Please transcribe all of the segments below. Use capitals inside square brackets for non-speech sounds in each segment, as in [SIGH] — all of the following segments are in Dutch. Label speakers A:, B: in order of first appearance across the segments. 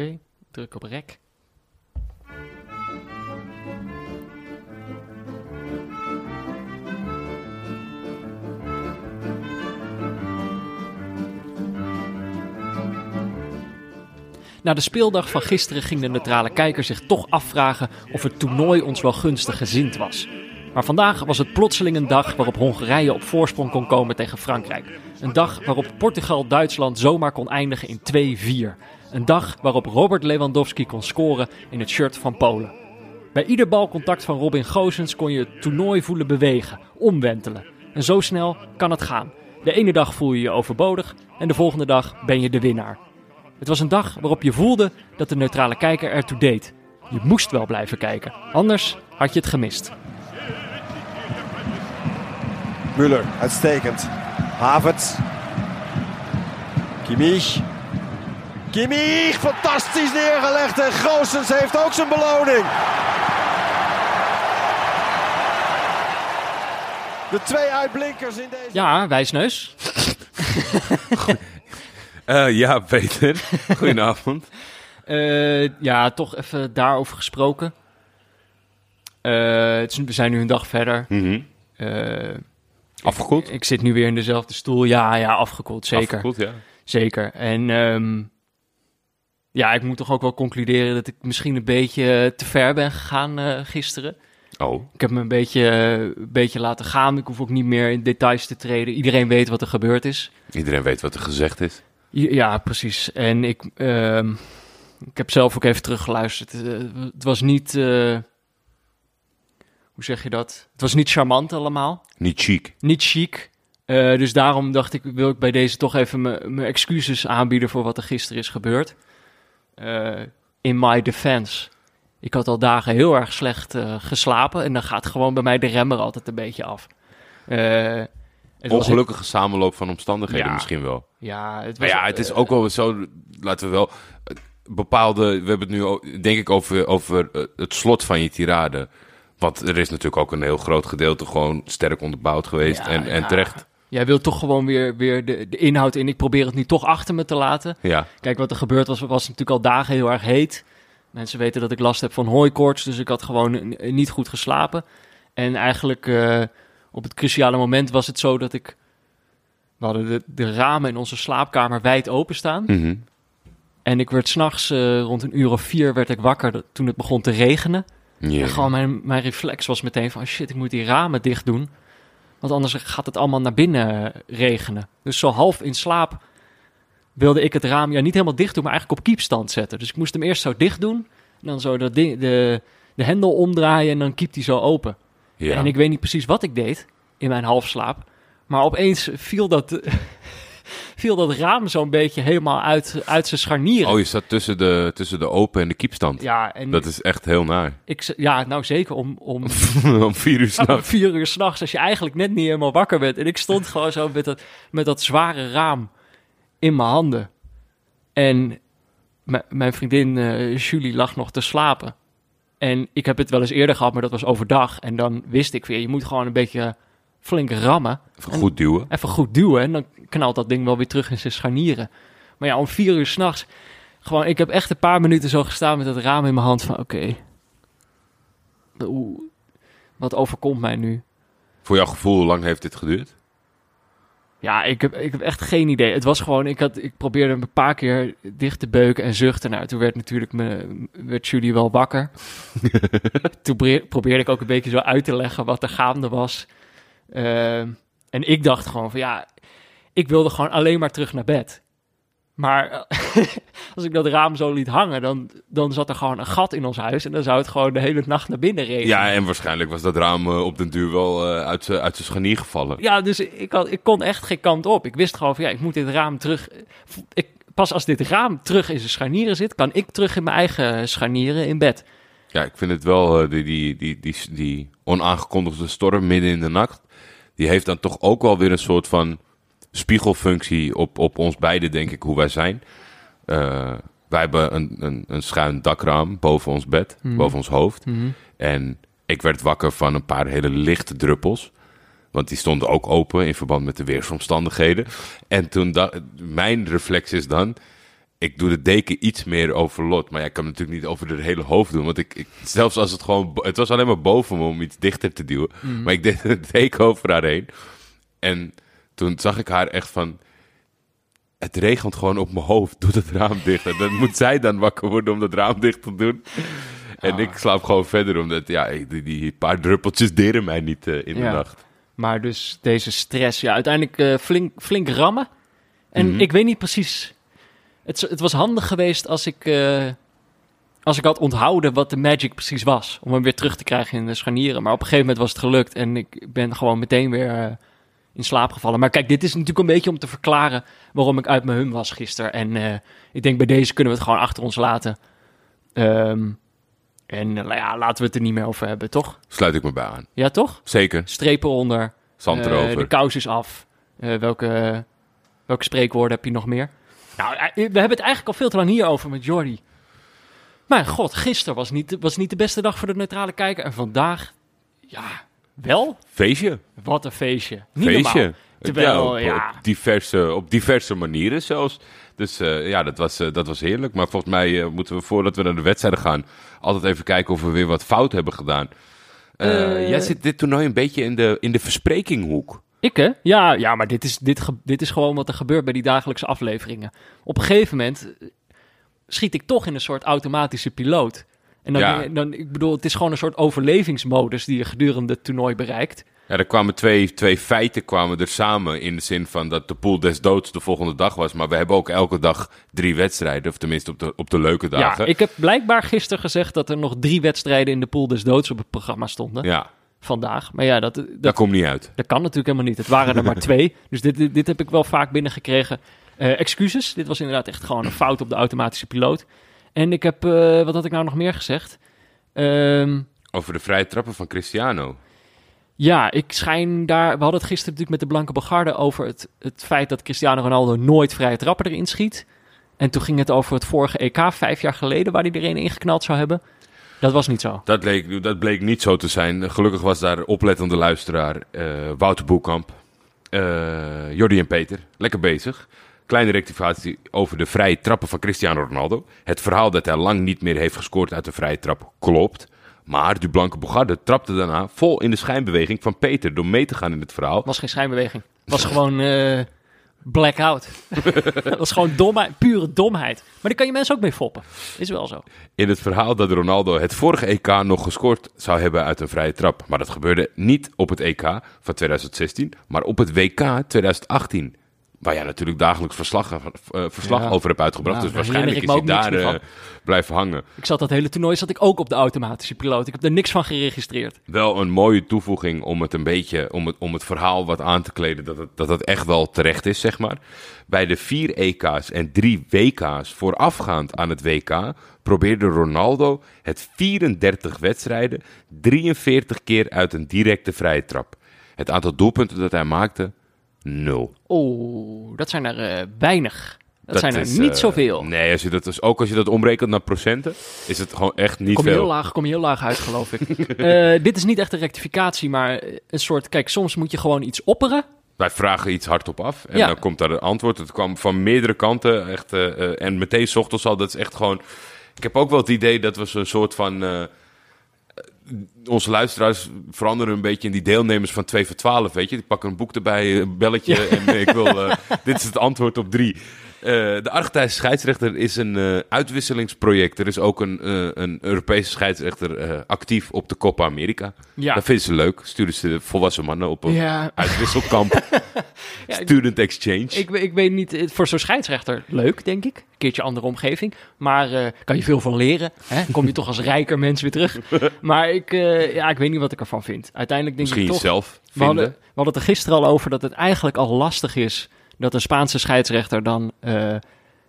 A: Oké, druk op rek. Na de speeldag van gisteren ging de neutrale kijker zich toch afvragen of het toernooi ons wel gunstig gezind was. Maar vandaag was het plotseling een dag waarop Hongarije op voorsprong kon komen tegen Frankrijk. Een dag waarop Portugal-Duitsland zomaar kon eindigen in 2-4. Een dag waarop Robert Lewandowski kon scoren in het shirt van Polen. Bij ieder balcontact van Robin Gozens kon je het toernooi voelen bewegen, omwentelen. En zo snel kan het gaan. De ene dag voel je je overbodig en de volgende dag ben je de winnaar. Het was een dag waarop je voelde dat de neutrale kijker ertoe deed. Je moest wel blijven kijken, anders had je het gemist.
B: Müller, uitstekend. Havertz. Kimmich. Kimmich, fantastisch neergelegd. En Goossens heeft ook zijn beloning. De twee uitblinkers in deze...
A: Ja, wijsneus. [LAUGHS]
C: Eh, ja, Peter. Goedenavond. [LAUGHS]
A: Eh, ja, toch even daarover gesproken. Eh, het is- we zijn nu een dag verder. Eh,
C: Afgekoeld?
A: ik zit nu weer in dezelfde stoel. Ja, ja, afgekoeld, zeker.
C: Afgekoeld, ja.
A: Zeker. En ehm, ja, ik moet toch ook wel concluderen dat ik misschien een beetje te ver ben gegaan eh, gisteren.
C: Oh,
A: Ik heb me een beetje, eh, een beetje laten gaan. Ik hoef ook niet meer in details te treden. Iedereen weet wat er gebeurd is.
C: iedereen weet wat er gezegd is.
A: Ja, precies. En ik, ehm, ik heb zelf ook even teruggeluisterd. Eh, het was niet. eh, hoe zeg je dat? Het was niet charmant allemaal.
C: Niet chic.
A: Niet chic. Eh, dus daarom dacht ik, wil ik bij deze toch even mijn excuses aanbieden voor wat er gisteren is gebeurd. Eh, in my defense. Ik had al dagen heel erg slecht eh, geslapen. En dan gaat gewoon bij mij de remmer altijd een beetje af. Was-
C: Ongelukkige samenloop van omstandigheden
A: Ja.
C: misschien wel.
A: Ja, het was,
C: Maar ja, het is ook wel zo, laten we wel, bepaalde, we hebben het nu denk ik over, over het slot van je tirade. Want er is natuurlijk ook een heel groot gedeelte gewoon sterk onderbouwd geweest
A: Ja,
C: en, en
A: ja.
C: terecht.
A: Jij wilt toch gewoon weer, weer de, de inhoud in. Ik probeer het nu toch achter me te laten.
C: Ja,
A: Kijk, wat er gebeurd was, was natuurlijk al dagen heel erg heet. Mensen weten dat ik last heb van hooikoorts, dus ik had gewoon niet goed geslapen. En eigenlijk eh, op het cruciale moment was het zo dat ik... We hadden de, de ramen in onze slaapkamer wijd openstaan.
C: Mhm.
A: En ik werd s'nachts uh, rond een uur of vier werd ik wakker toen het begon te regenen. En gewoon mijn, mijn reflex was meteen van... shit, ik moet die ramen dicht doen. Want anders gaat het allemaal naar binnen regenen. Dus zo half in slaap wilde ik het raam ja, niet helemaal dicht doen... maar eigenlijk op kiepstand zetten. Dus ik moest hem eerst zo dicht doen. En dan zo dat ding, de, de hendel omdraaien en dan kiept hij zo open.
C: Ja.
A: En ik weet niet precies wat ik deed in mijn halfslaap. Maar opeens viel dat, viel dat raam zo'n beetje helemaal uit, uit zijn scharnieren.
C: Oh, je zat tussen de, tussen de open en de kiepstand.
A: Ja, en
C: Dat is echt heel naar.
A: ik, ja, nou zeker om, om [LAUGHS]
C: Om vier uur [LAUGHS]
A: om
C: s'nachts.
A: vier uur s'nachts, als je eigenlijk net niet helemaal wakker bent. En ik stond [LAUGHS] gewoon zo met dat, met dat zware raam in mijn handen. En mijn vriendin eh, Julie lag nog te slapen. En ik heb het wel eens eerder gehad, maar dat was overdag. En dan wist ik weer, je moet gewoon een beetje flink rammen.
C: Even goed duwen.
A: Even goed duwen en dan knalt dat ding wel weer terug in zijn scharnieren. Maar ja, om vier uur s'nachts, gewoon, ik heb echt een paar minuten zo gestaan met dat raam in mijn hand van, oké, Oeh, wat overkomt mij nu?
C: Voor jouw gevoel, hoe lang heeft dit geduurd?
A: Ja, ik heb, ik heb echt geen idee. Het was gewoon, ik, had, ik probeerde hem een paar keer dicht te beuken en zuchten. Nou, toen werd natuurlijk me, werd Julie wel wakker. [LAUGHS] toen probeerde ik ook een beetje zo uit te leggen wat er gaande was. Ehm, en ik dacht gewoon van ja, ik wilde gewoon alleen maar terug naar bed. Maar eh, [LAUGHS] als ik dat raam zo liet hangen, dan, dan zat er gewoon een gat in ons huis. En dan zou het gewoon de hele nacht naar binnen regenen.
C: Ja, en waarschijnlijk was dat raam eh, op den duur wel eh, uit zijn scharnier gevallen.
A: Ja, dus ik, had, ik kon echt geen kant op. Ik wist gewoon van ja, ik moet dit raam terug. Ik, pas als dit raam terug in zijn scharnieren zit, kan ik terug in mijn eigen scharnieren in bed.
C: Ja, ik vind het wel, die, die, die, die, die onaangekondigde storm midden in de nacht, die heeft dan toch ook wel weer een soort van spiegelfunctie op, op ons beiden, denk ik, hoe wij zijn. Eh, wij hebben een, een, een schuin dakraam boven ons bed,
A: Mhm.
C: boven ons hoofd.
A: Mhm.
C: En ik werd wakker van een paar hele lichte druppels. Want die stonden ook open in verband met de weersomstandigheden. En toen mijn reflex is dan. Ik doe de deken iets meer over Lot. Maar ja, ik kan natuurlijk niet over de hele hoofd doen. Want ik, ik, zelfs als het gewoon... Het was alleen maar boven me om iets dichter te duwen. Maar ik deed de [LAUGHS] deken over haar heen. En toen zag ik haar echt van... Het regent gewoon op mijn hoofd. Doe het raam dicht. En dan moet zij dan wakker worden om dat raam dicht te doen. En ik slaap gewoon verder. Omdat ja, die, die paar druppeltjes deren mij niet eh, in de nacht.
A: Maar dus deze stress, ja, uiteindelijk eh, flink, flink rammen. En
C: Mhm.
A: ik weet niet precies. Het, het was handig geweest als ik, eh, als ik had onthouden wat de magic precies was. Om hem weer terug te krijgen in de scharnieren. Maar op een gegeven moment was het gelukt. En ik ben gewoon meteen weer eh, in slaap gevallen. Maar kijk, dit is natuurlijk een beetje om te verklaren waarom ik uit mijn hum was gisteren. En eh, ik denk bij deze kunnen we het gewoon achter ons laten. Ehm, en eh, ja, laten we het er niet meer over hebben, toch?
C: Sluit ik me bij aan.
A: Ja, toch?
C: Zeker.
A: Strepen onder.
C: Zand erover.
A: de kous is af. Welke, welke spreekwoorden heb je nog meer? Nou, eh, we hebben het eigenlijk al veel te lang hierover met Jordi. Maar god, gisteren was niet, was niet de beste dag voor de neutrale kijker. En vandaag, ja, wel.
C: Feestje.
A: Wat een feestje. Niet
C: Feestje.
A: normaal. Terwijl,
C: op,
A: ja.
C: op diverse, op diverse manieren zelfs. Dus eh, ja, dat was, eh, dat was heerlijk. Maar volgens mij moeten we voordat we naar de wedstrijden gaan... altijd even kijken of we weer wat fout hebben gedaan. Jij zit dit toernooi een beetje in de, in de versprekinghoek.
A: Ik hè? Ja, ja maar dit is, dit, dit is gewoon wat er gebeurt bij die dagelijkse afleveringen. Op een gegeven moment eh, schiet ik toch in een soort automatische piloot. En dan,
C: Ja.
A: dan, ik bedoel, het is gewoon een soort overlevingsmodus die je gedurende het toernooi bereikt.
C: Ja, er kwamen twee, twee feiten kwamen er samen in de zin van dat de pool des doods de volgende dag was. Maar we hebben ook elke dag drie wedstrijden, of tenminste op de, op de leuke dagen.
A: Ja, ik heb blijkbaar gisteren gezegd dat er nog drie wedstrijden in de pool des doods op het programma stonden.
C: Ja,
A: Vandaag. Maar ja, dat,
C: dat
A: dat,
C: komt niet uit.
A: dat kan natuurlijk helemaal niet. Het waren er maar [LAUGHS] twee. Dus dit, dit, dit heb ik wel vaak binnengekregen. Eh excuses. Dit was inderdaad echt gewoon een fout op de automatische piloot. En ik heb, eh, wat had ik nou nog meer gezegd? Ehm,
C: Over de vrije trappen van Cristiano.
A: Ja, ik schijn daar. We hadden het gisteren natuurlijk met de Blanke Begarde over het, het feit dat Cristiano Ronaldo nooit vrije trappen erin schiet. En toen ging het over het vorige EK, vijf jaar geleden, waar hij er een ingeknald zou hebben. Dat was niet zo.
C: Dat, leek, dat bleek niet zo te zijn. Gelukkig was daar oplettende luisteraar eh, Wouter Boekamp, eh Jordi en Peter. Lekker bezig. Kleine rectificatie over de vrije trappen van Cristiano Ronaldo. Het verhaal dat hij lang niet meer heeft gescoord uit de vrije trap klopt. Maar de Blanke Bogarde trapte daarna vol in de schijnbeweging van Peter door mee te gaan in het verhaal.
A: was geen schijnbeweging. was gewoon eh blackout. [LAUGHS] dat was gewoon domheid, pure domheid. Maar daar kan je mensen ook mee foppen. Is wel zo.
C: In het verhaal dat Ronaldo het vorige EK nog gescoord zou hebben uit een vrije trap. Maar dat gebeurde niet op het EK van 2016, maar op het WK 2018. Waar jij natuurlijk dagelijks verslag, eh, verslag
A: Ja.
C: over hebt uitgebracht. Dus waarschijnlijk is hij daar eh, blijven hangen.
A: Ik zat dat hele toernooi zat ik ook op de automatische piloot. Ik heb er niks van geregistreerd.
C: Wel een mooie toevoeging om het een beetje, om het, om het verhaal wat aan te kleden, dat het, dat het echt wel terecht is, zeg maar. Bij de vier EK's en drie WK's voorafgaand aan het WK probeerde Ronaldo het 34 wedstrijden 43 keer uit een directe vrije trap. Het aantal doelpunten dat hij maakte, nul.
A: Oeh, dat zijn er eh, weinig. Dat, zijn er
C: is,
A: niet
C: eh,
A: zoveel.
C: Nee, als je dat dus, ook als je dat omrekent naar procenten, is het gewoon echt niet
A: Kom je heel
C: veel.
A: laag, kom je heel laag uit, geloof ik. [LAUGHS] Eh, dit is niet echt een rectificatie, maar een soort... Kijk, soms moet je gewoon iets opperen.
C: Wij vragen iets hardop af en
A: Ja.
C: dan komt daar een antwoord. Het kwam van meerdere kanten. Echt, en meteen 's ochtends al, dat is echt gewoon... Ik heb ook wel het idee dat we zo'n soort van... onze luisteraars veranderen een beetje in die deelnemers van 2 voor 12, weet je. Die pakken een boek erbij, een belletje en ik wil... eh, [LAUGHS] dit is het antwoord op drie. Eh, de Argentijnse scheidsrechter is een eh, uitwisselingsproject. Er is ook een, eh, een Europese scheidsrechter actief op de Copa America.
A: Ja.
C: Dat vinden ze leuk. Sturen ze volwassen mannen op een
A: Ja,
C: uitwisselkamp. [LAUGHS]
A: Ja,
C: Student exchange.
A: ik, ik weet niet, voor zo'n scheidsrechter leuk, denk ik. Een keertje andere omgeving. Maar kan je veel van leren. Hè? Kom je toch als rijker mens weer terug. [LAUGHS] Maar ik, ja, ik weet niet wat ik ervan vind. Uiteindelijk denk
C: Misschien
A: ik toch...
C: jezelf
A: We hadden,
C: vinden.
A: we hadden het er gisteren al over dat het eigenlijk al lastig is... dat een Spaanse scheidsrechter dan eh, eh,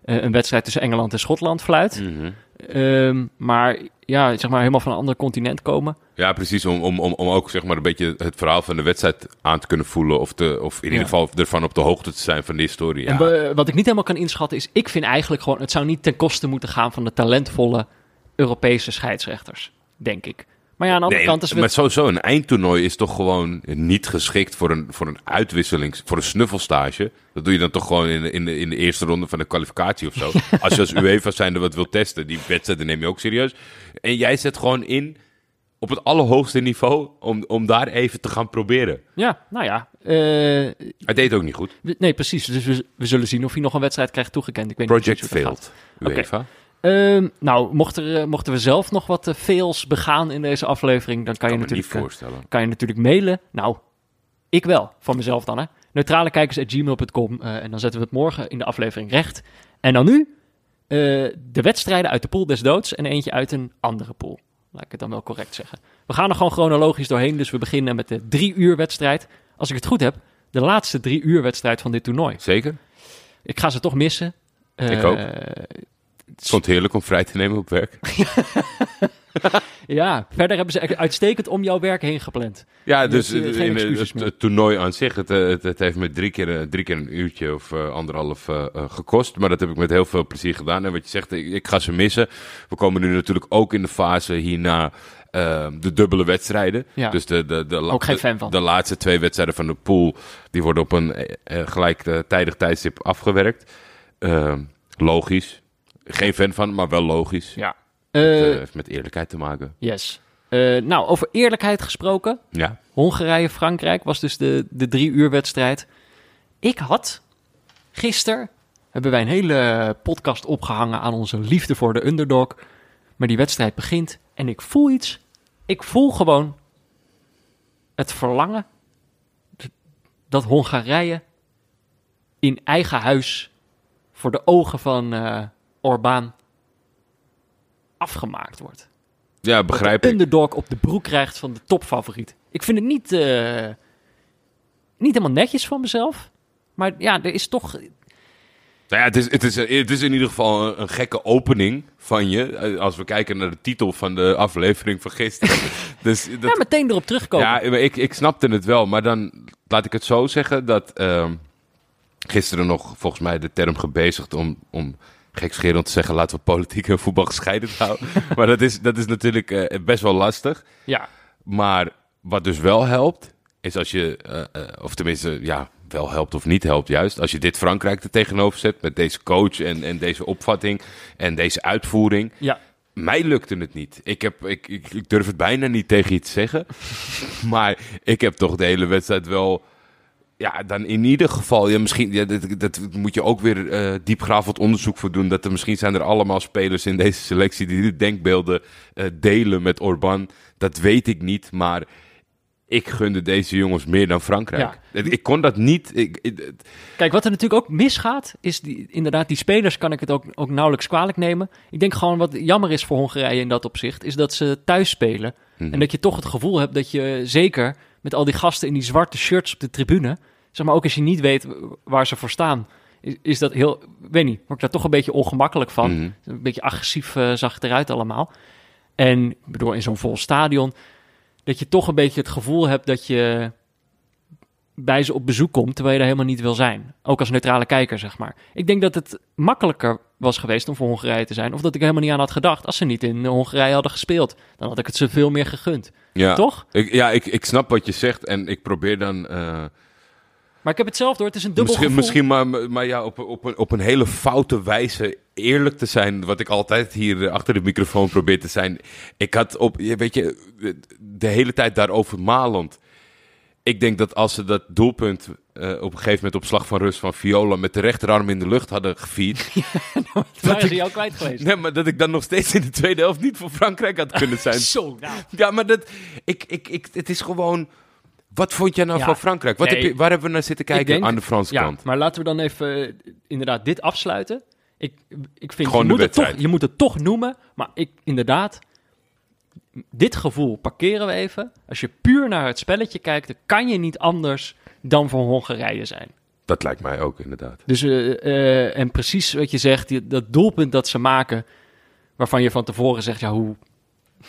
A: een wedstrijd tussen Engeland en Schotland fluit.
C: Mhm.
A: Ehm, maar ja, zeg maar helemaal van een ander continent komen.
C: Ja, precies. Om, om, om, om ook zeg maar, een beetje het verhaal van de wedstrijd aan te kunnen voelen. Of, te, of in
A: Ja.
C: ieder geval ervan op de hoogte te zijn van de historie.
A: En
C: Ja.
A: we- wat ik niet helemaal kan inschatten is... ik vind eigenlijk gewoon... het zou niet ten koste moeten gaan van de talentvolle Europese scheidsrechters, denk ik. Maar ja, aan de andere
C: Nee,
A: kant is
C: maar
A: het...
C: sowieso, een eindtoernooi is toch gewoon niet geschikt voor een, voor een uitwisseling, voor een snuffelstage. Dat doe je dan toch gewoon in, de- in, de, in de eerste ronde van de kwalificatie of zo. [LAUGHS] Als je als UEFA zijnde wat wil testen, die wedstrijden neem je ook serieus. En jij zet gewoon in op het allerhoogste niveau om, om daar even te gaan proberen.
A: Ja, nou ja. eh,
C: Hij deed ook niet goed.
A: we- nee, precies. Dus we, we zullen zien of hij nog een wedstrijd krijgt toegekend. Ik weet niet
C: Project
A: gaat.
C: failed, UEFA.
A: Ehm, nou, mocht er, eh, mochten we zelf nog wat eh, fails begaan in deze aflevering, dan kan,
C: Kan
A: je natuurlijk, eh,
C: voorstellen.
A: kan je natuurlijk mailen. Nou, ik wel, van mezelf dan hè. Neutralekijkers.gmail.com eh, en dan zetten we het morgen in de aflevering recht. En dan nu de wedstrijden uit de pool des doods en eentje uit een andere pool. Laat ik het dan wel correct zeggen. We gaan er gewoon chronologisch doorheen, dus we beginnen met de drie uur wedstrijd. Als ik het goed heb, de laatste drie uur wedstrijd van dit toernooi.
C: Zeker.
A: Ik ga ze toch missen.
C: Ik ook. Ik vond het heerlijk om vrij te nemen op werk. [LAUGHS]
A: Ja, verder hebben ze uitstekend om jouw werk heen gepland.
C: Ja, dus
A: eh, geen
C: in, het, het toernooi aan zich, het, eh, het, het heeft me drie keer, eh, drie keer een uurtje of anderhalf gekost. Maar dat heb ik met heel veel plezier gedaan. En wat je zegt, ik, ik ga ze missen. We komen nu natuurlijk ook in de fase hierna eh, de dubbele wedstrijden.
A: Ja.
C: Dus de, de, de,
A: Ook geen fan van.
C: De laatste twee wedstrijden van de pool, die worden op een eh, gelijktijdig tijdstip afgewerkt. Eh, logisch. Geen fan van, maar wel logisch.
A: Ja.
C: Het
A: Eh,
C: eh, heeft met eerlijkheid te maken.
A: yes. Eh, nou, over eerlijkheid gesproken.
C: Ja.
A: Hongarije-Frankrijk was dus de, de drie uur wedstrijd. Ik had gisteren, hebben wij een hele podcast opgehangen aan onze liefde voor de underdog. Maar die wedstrijd begint en ik voel iets. Ik voel gewoon het verlangen dat Hongarije in eigen huis voor de ogen van eh Orbán afgemaakt wordt.
C: Ja, begrijp
A: de
C: ik.
A: underdog op de broek krijgt van de topfavoriet. Ik vind het niet, eh, niet helemaal netjes van mezelf. Maar ja, er is toch...
C: Nou ja, het is, het, is, het is in ieder geval een, een gekke opening van je. eh, Als we kijken naar de titel van de aflevering van gisteren. [LAUGHS] dus dat,
A: Ja, meteen erop terugkomen.
C: ja, ik, ik snapte het wel. Maar dan laat ik het zo zeggen dat ehm, gisteren nog volgens mij de term gebezigd om, om gekscherend te zeggen... laten we politiek en voetbal gescheiden houden. [LAUGHS] maar dat is, dat is natuurlijk eh, best wel lastig.
A: ja.
C: Maar wat dus wel helpt, is als je, eh, eh, of tenminste, ja, wel helpt of niet helpt juist, als je dit Frankrijk er tegenover zet met deze coach en, en deze opvatting en deze uitvoering.
A: ja.
C: Mij lukte het niet. Ik, heb, ik, ik, ik durf het bijna niet tegen je te zeggen. [LAUGHS] maar ik heb toch de hele wedstrijd wel. Ja, dan in ieder geval. Ja, misschien, ja, dat, dat moet je ook weer eh diepgravend onderzoek voor doen. Dat er misschien zijn er allemaal spelers in deze selectie die de denkbeelden eh, delen met Orban. Dat weet ik niet. Maar ik gunde deze jongens meer dan Frankrijk. Ik, ik kon dat niet. Ik, ik-
A: Kijk, wat er natuurlijk ook misgaat, is die, inderdaad, die spelers kan ik het ook, ook nauwelijks kwalijk nemen. Ik denk gewoon wat jammer is voor Hongarije in dat opzicht, is dat ze thuis spelen.
C: Mhm.
A: En dat je toch het gevoel hebt dat je zeker met al die gasten in die zwarte shirts op de tribune, zeg maar ook als je niet weet waar ze voor staan, is, is dat heel, weet niet, word ik daar toch een beetje ongemakkelijk van.
C: Mhm.
A: Een beetje agressief eh, zag het eruit allemaal. En ik bedoel, in zo'n vol stadion, dat je toch een beetje het gevoel hebt dat je bij ze op bezoek komt, terwijl je daar helemaal niet wil zijn. Ook als neutrale kijker, zeg maar. Ik denk dat het makkelijker was geweest om voor Hongarije te zijn, of dat ik er helemaal niet aan had gedacht als ze niet in Hongarije hadden gespeeld. Dan had ik het ze veel meer gegund.
C: ja,
A: Toch?
C: Ik, ja, ik, ik snap wat je zegt en ik probeer dan. eh,
A: Maar ik heb het zelf door, het is een dubbel
C: Misschien,
A: gevoel.
C: misschien maar, maar ja, op, op, een, op een hele foute wijze eerlijk te zijn. Wat ik altijd hier eh, achter de microfoon probeer te zijn. Ik had op, weet je, de hele tijd daarover malend. Ik denk dat als ze dat doelpunt eh, op een gegeven moment op slag van rust van Viola met de rechterarm in de lucht hadden gevierd. [LAUGHS]
A: Waren ze jou kwijt geweest?
C: nee, maar dat ik dan nog steeds in de tweede helft niet voor Frankrijk had kunnen [LAUGHS] zijn.
A: Zo, nou.
C: Ja, maar dat, ik, ik, ik, het is gewoon. Wat vond jij nou
A: Ja,
C: van Frankrijk? Wat
A: nee.
C: heb je, waar hebben we naar zitten kijken aan de Franse
A: Ja,
C: kant?
A: maar laten we dan even eh, inderdaad dit afsluiten. Ik, ik vind,
C: Gewoon
A: je moet, het toch, je moet het toch noemen, maar ik inderdaad, dit gevoel parkeren we even. Als je puur naar het spelletje kijkt, dan kan je niet anders dan voor Hongarije zijn.
C: Dat lijkt mij ook inderdaad.
A: Dus, eh, eh, en precies wat je zegt, die- dat doelpunt dat ze maken, waarvan je van tevoren zegt, ja, hoe...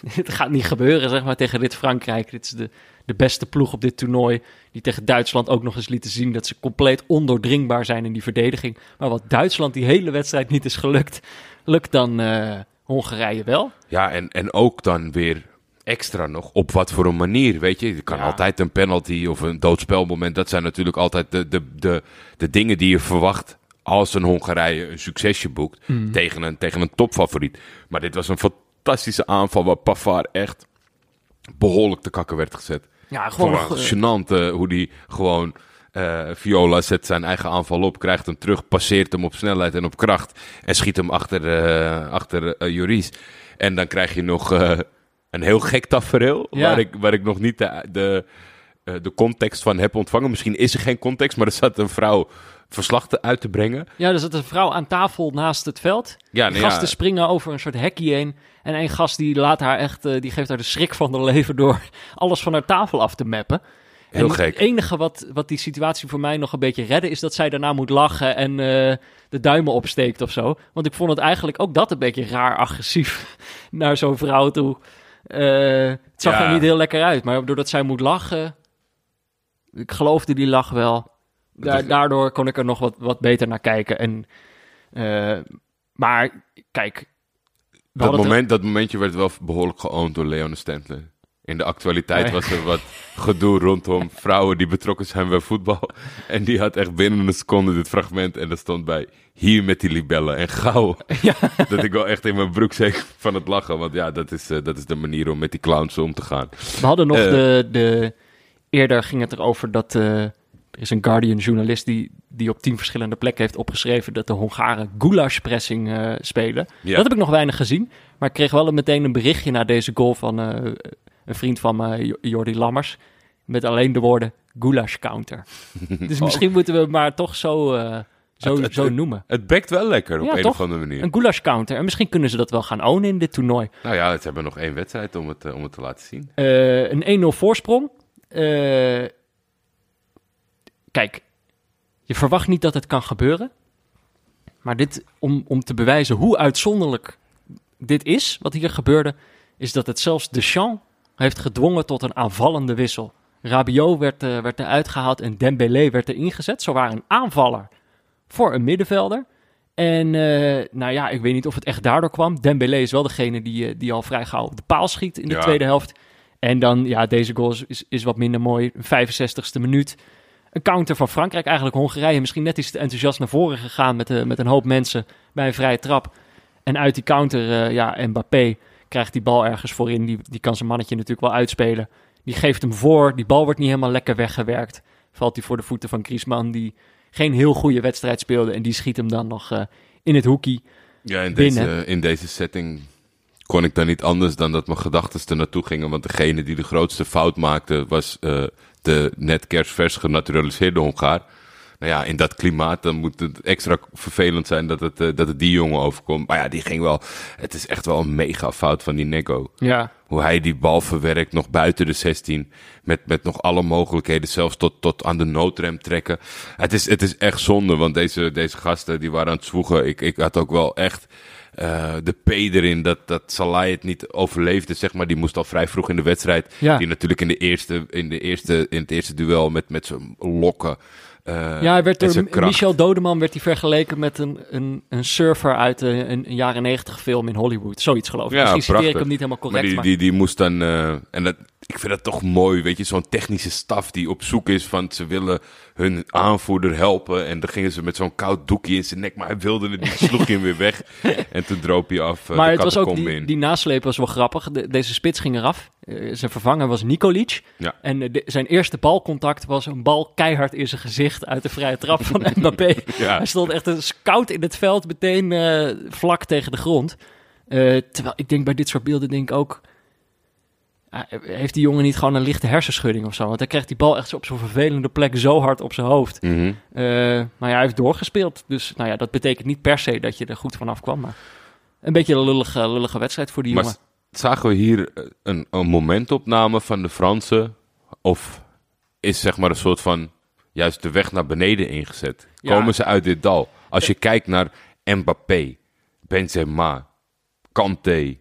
A: [LAUGHS] Het gaat niet gebeuren, zeg maar, tegen dit Frankrijk. Dit is de, de beste ploeg op dit toernooi. Die tegen Duitsland ook nog eens lieten zien dat ze compleet ondoordringbaar zijn in die verdediging. Maar wat Duitsland die hele wedstrijd niet is gelukt, lukt dan eh, Hongarije wel.
C: Ja, en, en ook dan weer extra nog. Op wat voor een manier, weet je. Je kan
A: Ja.
C: altijd een penalty of een doodspelmoment. Dat zijn natuurlijk altijd de, de, de, de dingen die je verwacht als een Hongarije een succesje boekt
A: Hmm.
C: tegen, een, tegen een topfavoriet. Maar dit was een fantastische aanval waar Pavard echt behoorlijk te kakken werd gezet.
A: Ja, gewoon eh,
C: gênant eh, hoe die gewoon... eh, Viola zet zijn eigen aanval op, krijgt hem terug, passeert hem op snelheid en op kracht. En schiet hem achter, eh achter Joris. En dan krijg je nog een heel gek tafereel,
A: Ja.
C: waar, ik, waar ik nog niet de, de, de context van heb ontvangen. Misschien is er geen context, maar er zat een vrouw verslag te, uit te brengen.
A: Ja, er zit een vrouw aan tafel naast het veld.
C: Ja,
A: Die
C: nou ja,
A: gasten springen over een soort hekje heen. En een gast die laat haar echt, eh, die geeft haar de schrik van haar leven door [LAUGHS] alles van haar tafel af te mappen.
C: heel
A: en
C: gek.
A: Het enige wat, wat die situatie voor mij nog een beetje redde, is dat zij daarna moet lachen en eh, de duimen opsteekt of zo. Want ik vond het eigenlijk ook dat een beetje raar agressief [LAUGHS] naar zo'n vrouw toe. Eh, het zag
C: Ja.
A: er niet heel lekker uit, maar doordat zij moet lachen, ik geloofde die lach wel. Da- daardoor kon ik er nog wat, wat beter naar kijken. En, eh, maar kijk,
C: Dat, moment, dat momentje werd wel behoorlijk geoond door Leon Stentler. In de actualiteit
A: Nee.
C: was er wat [LAUGHS] gedoe rondom vrouwen die betrokken zijn bij voetbal. [LAUGHS] En die had echt binnen een seconde dit fragment. En dat stond bij hier met die libellen. En gauw. [LAUGHS]
A: Ja.
C: Dat ik wel echt in mijn broek zeek van het lachen. Want ja, dat is, eh, dat is de manier om met die clowns om te gaan.
A: We hadden nog
C: Eh.
A: de, de... Eerder ging het erover dat... er is een Guardian-journalist die, die op tien verschillende plekken heeft opgeschreven... dat de Hongaren goulash-pressing eh, spelen.
C: Ja.
A: Dat heb ik nog weinig gezien. Maar ik kreeg wel meteen een berichtje na deze goal van eh, een vriend van me, Jo- Jordi Lammers... met alleen de woorden goulash-counter. [LAUGHS] dus misschien moeten we het maar toch zo, eh, zo,
C: Het- het-
A: zo
C: het-
A: noemen.
C: Het bekt wel lekker op
A: Ja,
C: een
A: toch?
C: of andere manier.
A: Een goulash-counter. En misschien kunnen ze dat wel gaan ownen in dit toernooi.
C: Nou ja, ze hebben nog één wedstrijd om het, om het te laten zien.
A: Een 1-0 voorsprong. Kijk, je verwacht niet dat het kan gebeuren. Maar dit, om, om te bewijzen hoe uitzonderlijk dit is, wat hier gebeurde, is dat het zelfs Deschamps heeft gedwongen tot een aanvallende wissel. Rabiot werd, eh, werd eruit gehaald en Dembélé werd er ingezet. Zo waren een aanvaller voor een middenvelder. En eh, nou ja, ik weet niet of het echt daardoor kwam. Dembélé is wel degene die, eh, die al vrij gauw op de paal schiet in de
C: Ja.
A: tweede helft. En dan, ja, deze goal is- is, is wat minder mooi. 65ste minuut. Een counter van Frankrijk, eigenlijk Hongarije. Misschien net iets te enthousiast naar voren gegaan met, eh, met een hoop mensen bij een vrije trap. En uit die counter, eh, ja, Mbappé krijgt die bal ergens voorin. Die, die kan zijn mannetje natuurlijk wel uitspelen. Die geeft hem voor. Die bal wordt niet helemaal lekker weggewerkt. Valt hij voor de voeten van Griezmann, die geen heel goede wedstrijd speelde. En die schiet hem dan nog eh, in het hoekie.
C: Ja, in
A: binnen.
C: deze, in deze setting kon ik dan niet anders dan dat mijn gedachten er naartoe gingen. Want degene die de grootste fout maakte was eh, de net kerstvers genaturaliseerde Hongaar. Nou ja, in dat klimaat dan moet het extra vervelend zijn dat het, eh, dat het die jongen overkomt. Maar ja, die ging wel... Het is echt wel een mega fout van die Neko.
A: Ja,
C: Hoe hij die bal verwerkt, nog buiten de 16. Met, met nog alle mogelijkheden, zelfs tot, tot aan de noodrem trekken. Het is, het is echt zonde, want deze, deze gasten die waren aan het zwoegen. Ik, ik had ook wel echt eh, de P erin dat, dat Salah het niet overleefde. Zeg maar. Die moest al vrij vroeg in de wedstrijd.
A: Ja.
C: Die natuurlijk in, de eerste, in, de eerste, in het eerste duel met, met zijn lokken. eh,
A: ja hij werd door. Michel Dodeman werd hij vergeleken met een, een, een surfer uit een, een, een jaren negentig film in Hollywood. Zoiets geloof ik.
C: Ja,
A: Misschien citeer ik hem niet helemaal correct.
C: Maar die,
A: maar-
C: die, die moest dan. eh, en dat, ik vind dat toch mooi, weet je, zo'n technische staf die op zoek is van ze willen hun aanvoerder helpen. En dan gingen ze met zo'n koud doekje in zijn nek, maar hij wilde het niet, sloeg hij hem weer weg. [LAUGHS] En toen droop hij af. eh,
A: maar
C: de
A: het was ook die,
C: in.
A: die nasleep was wel grappig. De- deze spits ging eraf. Eh, zijn vervanger was Nikolic.
C: Ja.
A: En eh, de- zijn eerste balcontact was een bal keihard in zijn gezicht uit de vrije trap van [LAUGHS] Mbappé.
C: Ja.
A: Hij stond echt een scout in het veld, meteen vlak tegen de grond. Terwijl ik denk bij dit soort beelden denk ik ook... ah, heeft die jongen niet gewoon een lichte hersenschudding of zo? Want hij krijgt die bal echt op zo'n vervelende plek zo hard op zijn hoofd.
C: Mhm.
A: Eh, maar ja, hij heeft doorgespeeld. Dus nou ja, dat betekent niet per se dat je er goed vanaf kwam. Maar een beetje een lullige, lullige wedstrijd voor die
C: Maar
A: jongen.
C: zagen we hier eh, een, een momentopname van de Fransen? Of is zeg maar een soort van juist de weg naar beneden ingezet?
A: Ja.
C: Komen ze uit dit dal? Als je kijkt naar Mbappé, Benzema, Kanté,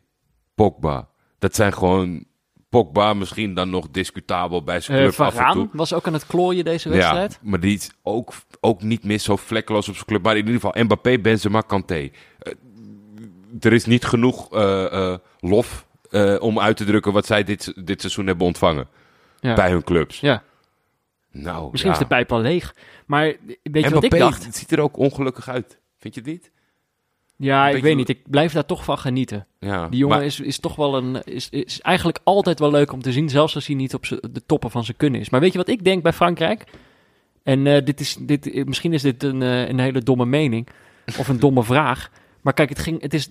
C: Pogba. Dat zijn gewoon... Pogba misschien dan nog discutabel bij zijn
A: Eh
C: club af en toe.
A: Was ook aan het klooien deze wedstrijd.
C: Ja, maar die is ook, ook niet meer zo vlekkeloos op zijn club. Maar in ieder geval Mbappé, Benzema, Kanté. Eh, er is niet genoeg eh, lof om uit te drukken wat zij dit, dit seizoen hebben ontvangen
A: Ja.
C: bij hun clubs.
A: Ja.
C: Nou,
A: Misschien
C: ja.
A: is de pijp al leeg. Maar weet je wat ik dacht?
C: Het ziet er ook ongelukkig uit. Vind je het niet?
A: Ja, ik weet niet. Ik blijf daar toch van genieten.
C: Ja,
A: Die jongen
C: maar-
A: is, is toch wel een. Is, is eigenlijk altijd wel leuk om te zien, zelfs als hij niet op de toppen van zijn kunnen is. Maar weet je wat ik denk bij Frankrijk? En eh, dit is, dit, eh, misschien is dit een, eh, een hele domme mening of een domme [LAUGHS] vraag. Maar kijk, het, ging, het is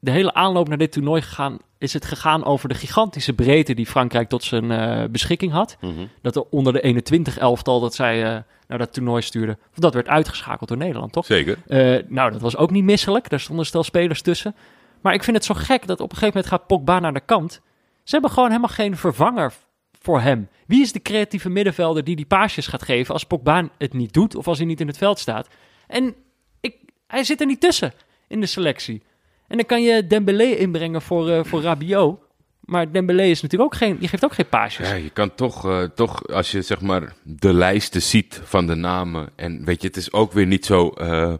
A: de hele aanloop naar dit toernooi gegaan. Is het gegaan over de gigantische breedte die Frankrijk tot zijn eh, beschikking had?
C: Mhm.
A: Dat er onder de 21 elftal dat zij eh, naar dat toernooi stuurden. Dat werd uitgeschakeld door Nederland, toch?
C: Zeker.
A: Eh, nou, dat was ook niet misselijk. Daar stonden stel spelers tussen. Maar ik vind het zo gek dat op een gegeven moment gaat Pogba naar de kant. Ze hebben gewoon helemaal geen vervanger voor hem. Wie is de creatieve middenvelder die die paasjes gaat geven als Pogba het niet doet of als hij niet in het veld staat? En ik, hij zit er niet tussen in de selectie. En dan kan je Dembélé inbrengen voor, eh, voor Rabiot. Maar Dembélé is natuurlijk ook geen, die geeft ook geen paasjes.
C: Ja, je kan toch, eh, toch, als je zeg maar de lijsten ziet van de namen. En weet je, het is ook weer niet zo. eh,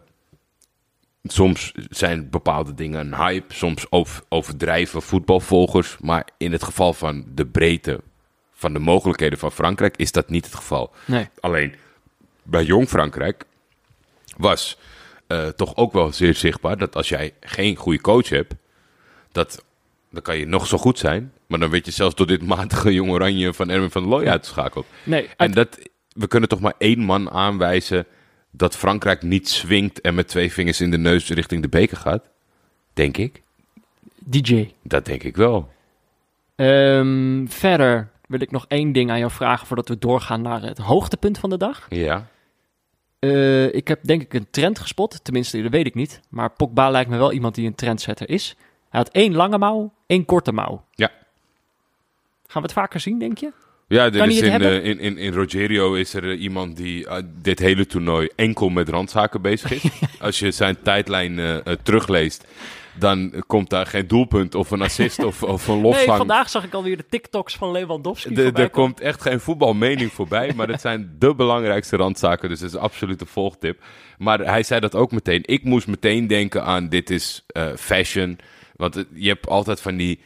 C: soms zijn bepaalde dingen een hype, soms over- overdrijven voetbalvolgers. Maar in het geval van de breedte van de mogelijkheden van Frankrijk is dat niet het geval.
A: Nee.
C: Alleen bij Jong Frankrijk was eh, toch ook wel zeer zichtbaar dat als jij geen goede coach hebt, dat, dan kan je nog zo goed zijn, maar dan weet je zelfs door dit matige [LAUGHS] Jong Oranje van Erwin van Looy uitgeschakeld.
A: Nee,
C: En dat, we kunnen toch maar één man aanwijzen dat Frankrijk niet swingt en met twee vingers in de neus richting de beker gaat. Denk ik.
A: DJ.
C: Dat denk ik wel.
A: Ehm, verder wil ik nog één ding aan jou vragen voordat we doorgaan naar het hoogtepunt van de dag.
C: Ja.
A: Eh, ik heb denk ik een trend gespot, tenminste dat weet ik niet. Maar Pogba lijkt me wel iemand die een trendsetter is. Hij had één lange mouw, één korte mouw.
C: Ja.
A: Gaan we het vaker zien, denk je?
C: Ja, er is in, eh, in, in, in Rogerio is er eh, iemand die dit hele toernooi enkel met randzaken bezig is. [LAUGHS] Als je zijn tijdlijn terugleest, dan komt daar geen doelpunt of een assist of, [LAUGHS] of een
A: Nee,
C: lofvang.
A: vandaag zag ik alweer de TikToks van Lewandowski
C: De- er komt echt geen voetbalmening voorbij, maar het zijn de belangrijkste randzaken, dus dat is absoluut een volgtip. Maar hij zei dat ook meteen. Ik moest meteen denken aan dit is eh, fashion, want je hebt altijd van die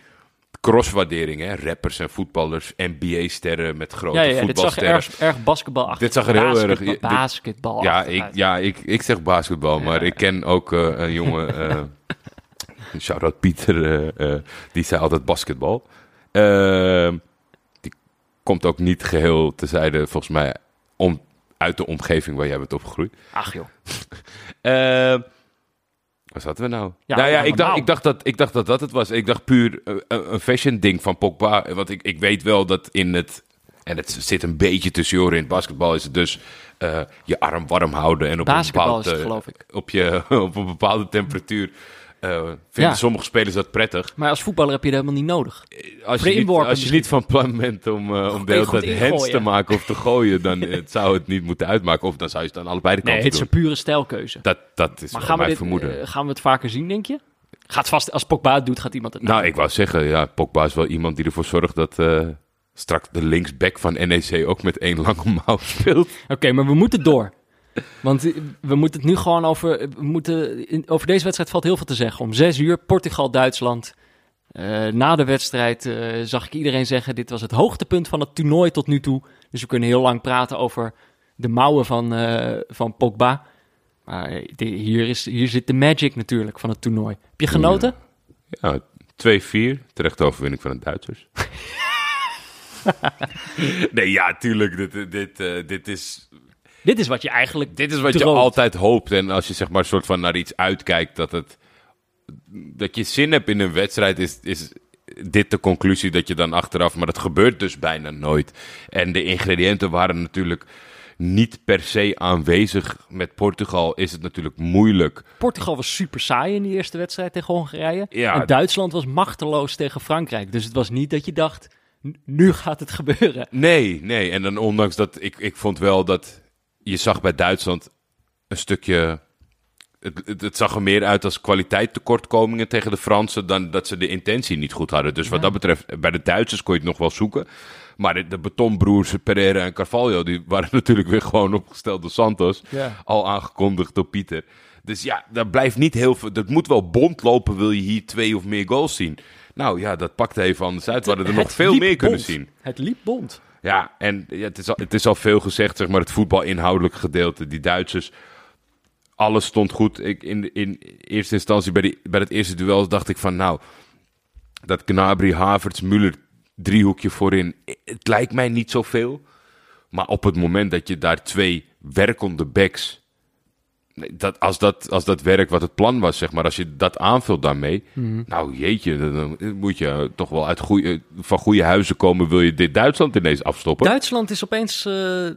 C: crosswaarderingen, hè? rappers en voetballers, NBA-sterren met grote
A: Ja, ja, dit zag er
C: voetbalsterren.
A: erg, erg basketbalachtig
C: Dit zag er heel erg- dit-
A: Basketbal.
C: Ja, ik, ja ik, ik zeg basketbal, maar ik ken ook eh, een jongen, eh [LAUGHS] [LAUGHS] shout-out Pieter, eh, eh, die zei altijd basketbal. Eh, die komt ook niet geheel tezijde, volgens mij, om, uit de omgeving waar jij bent opgegroeid.
A: Ach joh. [LAUGHS]
C: Eh, waar zaten we nou?
A: Ja,
C: nou ja, ik, dacht, ik, dacht dat, ik dacht dat dat het was. Ik dacht puur eh, een, fashion ding van Pogba. Want ik, ik weet wel dat in het... En het zit een beetje tussen je oren. In het basketbal is het dus je arm warm houden. En op
A: Basketbal
C: een
A: is het,
C: bepaald,
A: geloof ik.
C: Op, je, [LAUGHS] op een bepaalde temperatuur eh, vinden
A: Ja.
C: sommige spelers dat prettig.
A: Maar als voetballer heb je dat helemaal niet nodig.
C: Als
A: Voor
C: je, niet,
A: inworpen
C: als je niet van plan bent om, eh, om de hele hands te maken of te gooien... dan eh, zou het niet moeten uitmaken. Of dan zou je het aan allebei de
A: Nee,
C: kanten
A: het is
C: doen.
A: een pure stijlkeuze.
C: Dat, dat is
A: Maar gaan we, dit,
C: vermoeden.
A: eh, gaan we het vaker zien, denk je? Gaat vast, als Pogba het doet, gaat iemand het
C: Nou, ik wou zeggen, ja, Pogba is wel iemand die ervoor zorgt dat eh, straks de linksback van NEC ook met één lange mouw speelt.
A: Oké, maar we moeten door. Want we moeten het nu gewoon over... We moeten, over deze wedstrijd valt heel veel te zeggen. Om zes uur, Portugal-Duitsland. Eh, na de wedstrijd eh, zag ik iedereen zeggen... dit was het hoogtepunt van het toernooi tot nu toe. Dus we kunnen heel lang praten over de mouwen van, eh, van Pogba. Maar de- hier, is, hier zit de magic natuurlijk van het toernooi. Heb je genoten?
C: Ja, 2-4, terechte overwinning van de Duitsers. [LAUGHS] nee, ja, tuurlijk, dit, dit, dit is
A: Dit is wat je eigenlijk
C: Dit is wat je altijd hoopt. En als je zeg maar soort van naar iets uitkijkt, dat het dat je zin hebt in een wedstrijd, is, is dit de conclusie dat je dan achteraf. Maar dat gebeurt dus bijna nooit. En de ingrediënten waren natuurlijk niet per se aanwezig. Met Portugal is het natuurlijk moeilijk.
A: Portugal was super saai in die eerste wedstrijd tegen Hongarije.
C: Ja.
A: En Duitsland was machteloos tegen Frankrijk. Dus het was niet dat je dacht, "N- nu gaat het gebeuren.
C: Nee, nee. En dan ondanks dat ik, ik vond wel dat je zag bij Duitsland een stukje. Het, het, het zag er meer uit als kwaliteittekortkomingen tegen de Fransen dan dat ze de intentie niet goed hadden. Dus wat dat betreft, bij de Duitsers kon je het nog wel zoeken. Maar de, de betonbroers Pereira en Carvalho, die waren [LAUGHS] natuurlijk weer gewoon opgesteld door Santos.
A: Ja.
C: Al aangekondigd door Pieter. Dus ja, daar blijft niet heel veel. Dat moet wel bond lopen, wil je hier twee of meer goals zien. Nou ja, dat pakte even anders uit. We hadden er nog veel meer kunnen zien.
A: Het liep bond.
C: Ja, en het, is al, het is al veel gezegd, zeg maar, het voetbalinhoudelijke gedeelte. Die Duitsers, alles stond goed. Ik, in, in eerste instantie, bij, die, bij het eerste duel, dacht ik van, nou, dat Gnabry, Havertz, Müller, driehoekje voorin, het lijkt mij niet zoveel. Maar op het moment dat je daar twee werkende backs, dat, als, dat, als dat werk wat het plan was, zeg maar, als je dat aanvult daarmee, nou jeetje, dan, moet je toch wel uit goeie, van goede huizen komen, wil je dit Duitsland ineens afstoppen.
A: Duitsland is opeens. eh,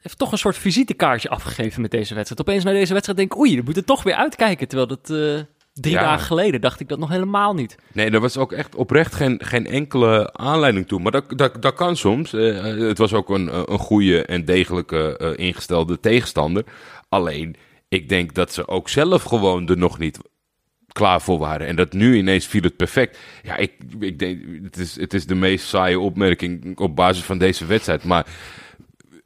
A: heeft toch een soort visitekaartje afgegeven met deze wedstrijd. Opeens na deze wedstrijd denk ik, oei, we moeten toch weer uitkijken. Terwijl dat eh, drie
C: Ja.
A: dagen geleden dacht ik dat nog helemaal niet.
C: Nee, er was ook echt oprecht geen, geen enkele aanleiding toe. Maar dat, dat, dat kan soms. Eh, het was ook een, een goede en degelijke ingestelde tegenstander. Alleen, ik denk dat ze ook zelf gewoon er nog niet klaar voor waren. En dat nu ineens viel het perfect. Ja, ik, ik denk, het is, het is de meest saaie opmerking op basis van deze wedstrijd. Maar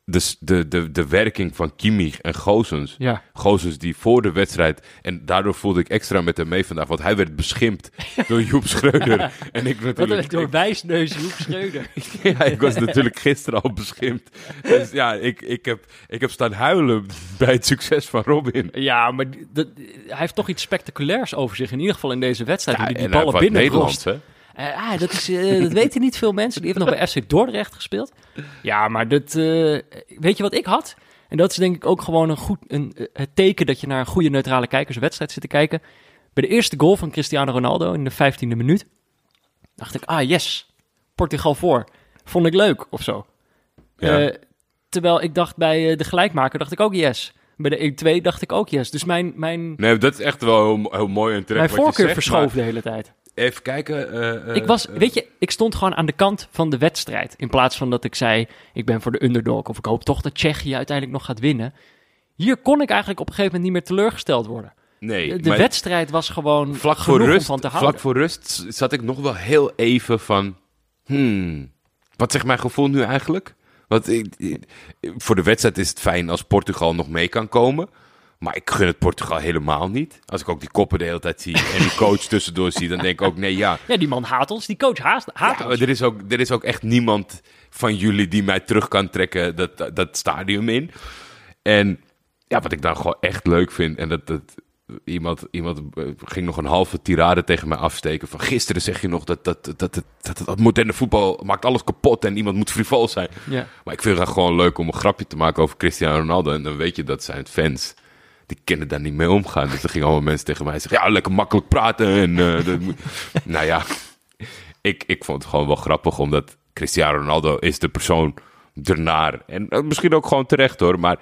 C: de, de, de, de werking van Kimmich en Gozens.
A: Ja.
C: Gozens die voor de wedstrijd... En daardoor voelde ik extra met hem mee vandaag. Want hij werd beschimpt [LAUGHS] door Joep Schreuder. [LAUGHS] en ik
A: Wat
C: natuurlijk...
A: door wijsneus Joep Schreuder. [LAUGHS]
C: ja, ik was natuurlijk gisteren al beschimpt. Dus ja, ik, ik, heb, ik heb staan huilen bij het succes van Robin.
A: ja, maar dat, hij heeft toch iets spectaculairs over zich. In ieder geval in deze wedstrijd. die, die ballen binnen
C: hè?
A: Eh, ah, dat, is, eh, dat weten niet veel mensen. Die heeft nog bij FC Dordrecht gespeeld. Ja, maar dat, eh, weet je wat ik had? En dat is denk ik ook gewoon een goed, een, het teken dat je naar een goede neutrale kijkerswedstrijd zit te kijken. Bij de eerste goal van Cristiano Ronaldo in de 15e minuut dacht ik, ah yes, Portugal voor. Vond ik leuk of zo.
C: Ja.
A: Terwijl ik dacht bij de gelijkmaker, dacht ik ook yes. Bij de 1-2 dacht ik ook yes. Dus mijn, mijn,
C: Nee, dat is echt wel heel, heel mooi en terecht
A: mijn
C: wat je
A: voorkeur
C: zegt,
A: verschoof de hele tijd.
C: Even kijken. eh, eh,
A: Ik was,
C: eh,
A: weet je, ik stond gewoon aan de kant van de wedstrijd. In plaats van dat ik zei, ik ben voor de underdog. Of ik hoop toch dat Tsjechië uiteindelijk nog gaat winnen. Hier kon ik eigenlijk op een gegeven moment niet meer teleurgesteld worden.
C: nee,
A: De, wedstrijd was gewoon
C: vlak
A: genoeg
C: voor,
A: om
C: rust,
A: van te houden.
C: vlak voor rust zat ik nog wel heel even van... Hmm, wat zegt mijn gevoel nu eigenlijk? Want ik, ik- voor de wedstrijd is het fijn als Portugal nog mee kan komen. Maar ik gun het Portugal helemaal niet. Als ik ook die koppen de hele tijd zie en die coach tussendoor zie... dan denk ik ook, nee ja...
A: Ja, die man haat ons. Die coach haat, haat
C: Ja,
A: ons.
C: er is, ook, er is ook echt niemand van jullie die mij terug kan trekken dat, dat, dat stadium in. En ja, wat ik dan gewoon echt leuk vind, en dat, dat iemand, iemand eh, ging nog een halve tirade tegen mij afsteken. Van gisteren zeg je nog dat dat, dat, dat, dat, dat moderne voetbal maakt alles kapot en iemand moet frivol zijn.
A: Ja.
C: Maar ik vind het gewoon leuk om een grapje te maken over Cristiano Ronaldo. En dan weet je dat zijn fans. Die kunnen daar niet mee omgaan. Dus er gingen allemaal mensen tegen mij zeggen: Ja, lekker makkelijk praten. En, eh, [LAUGHS] dat moet... nou ja, ik, ik vond het gewoon wel grappig, omdat Cristiano Ronaldo is de persoon ernaar. En eh, misschien ook gewoon terecht hoor, maar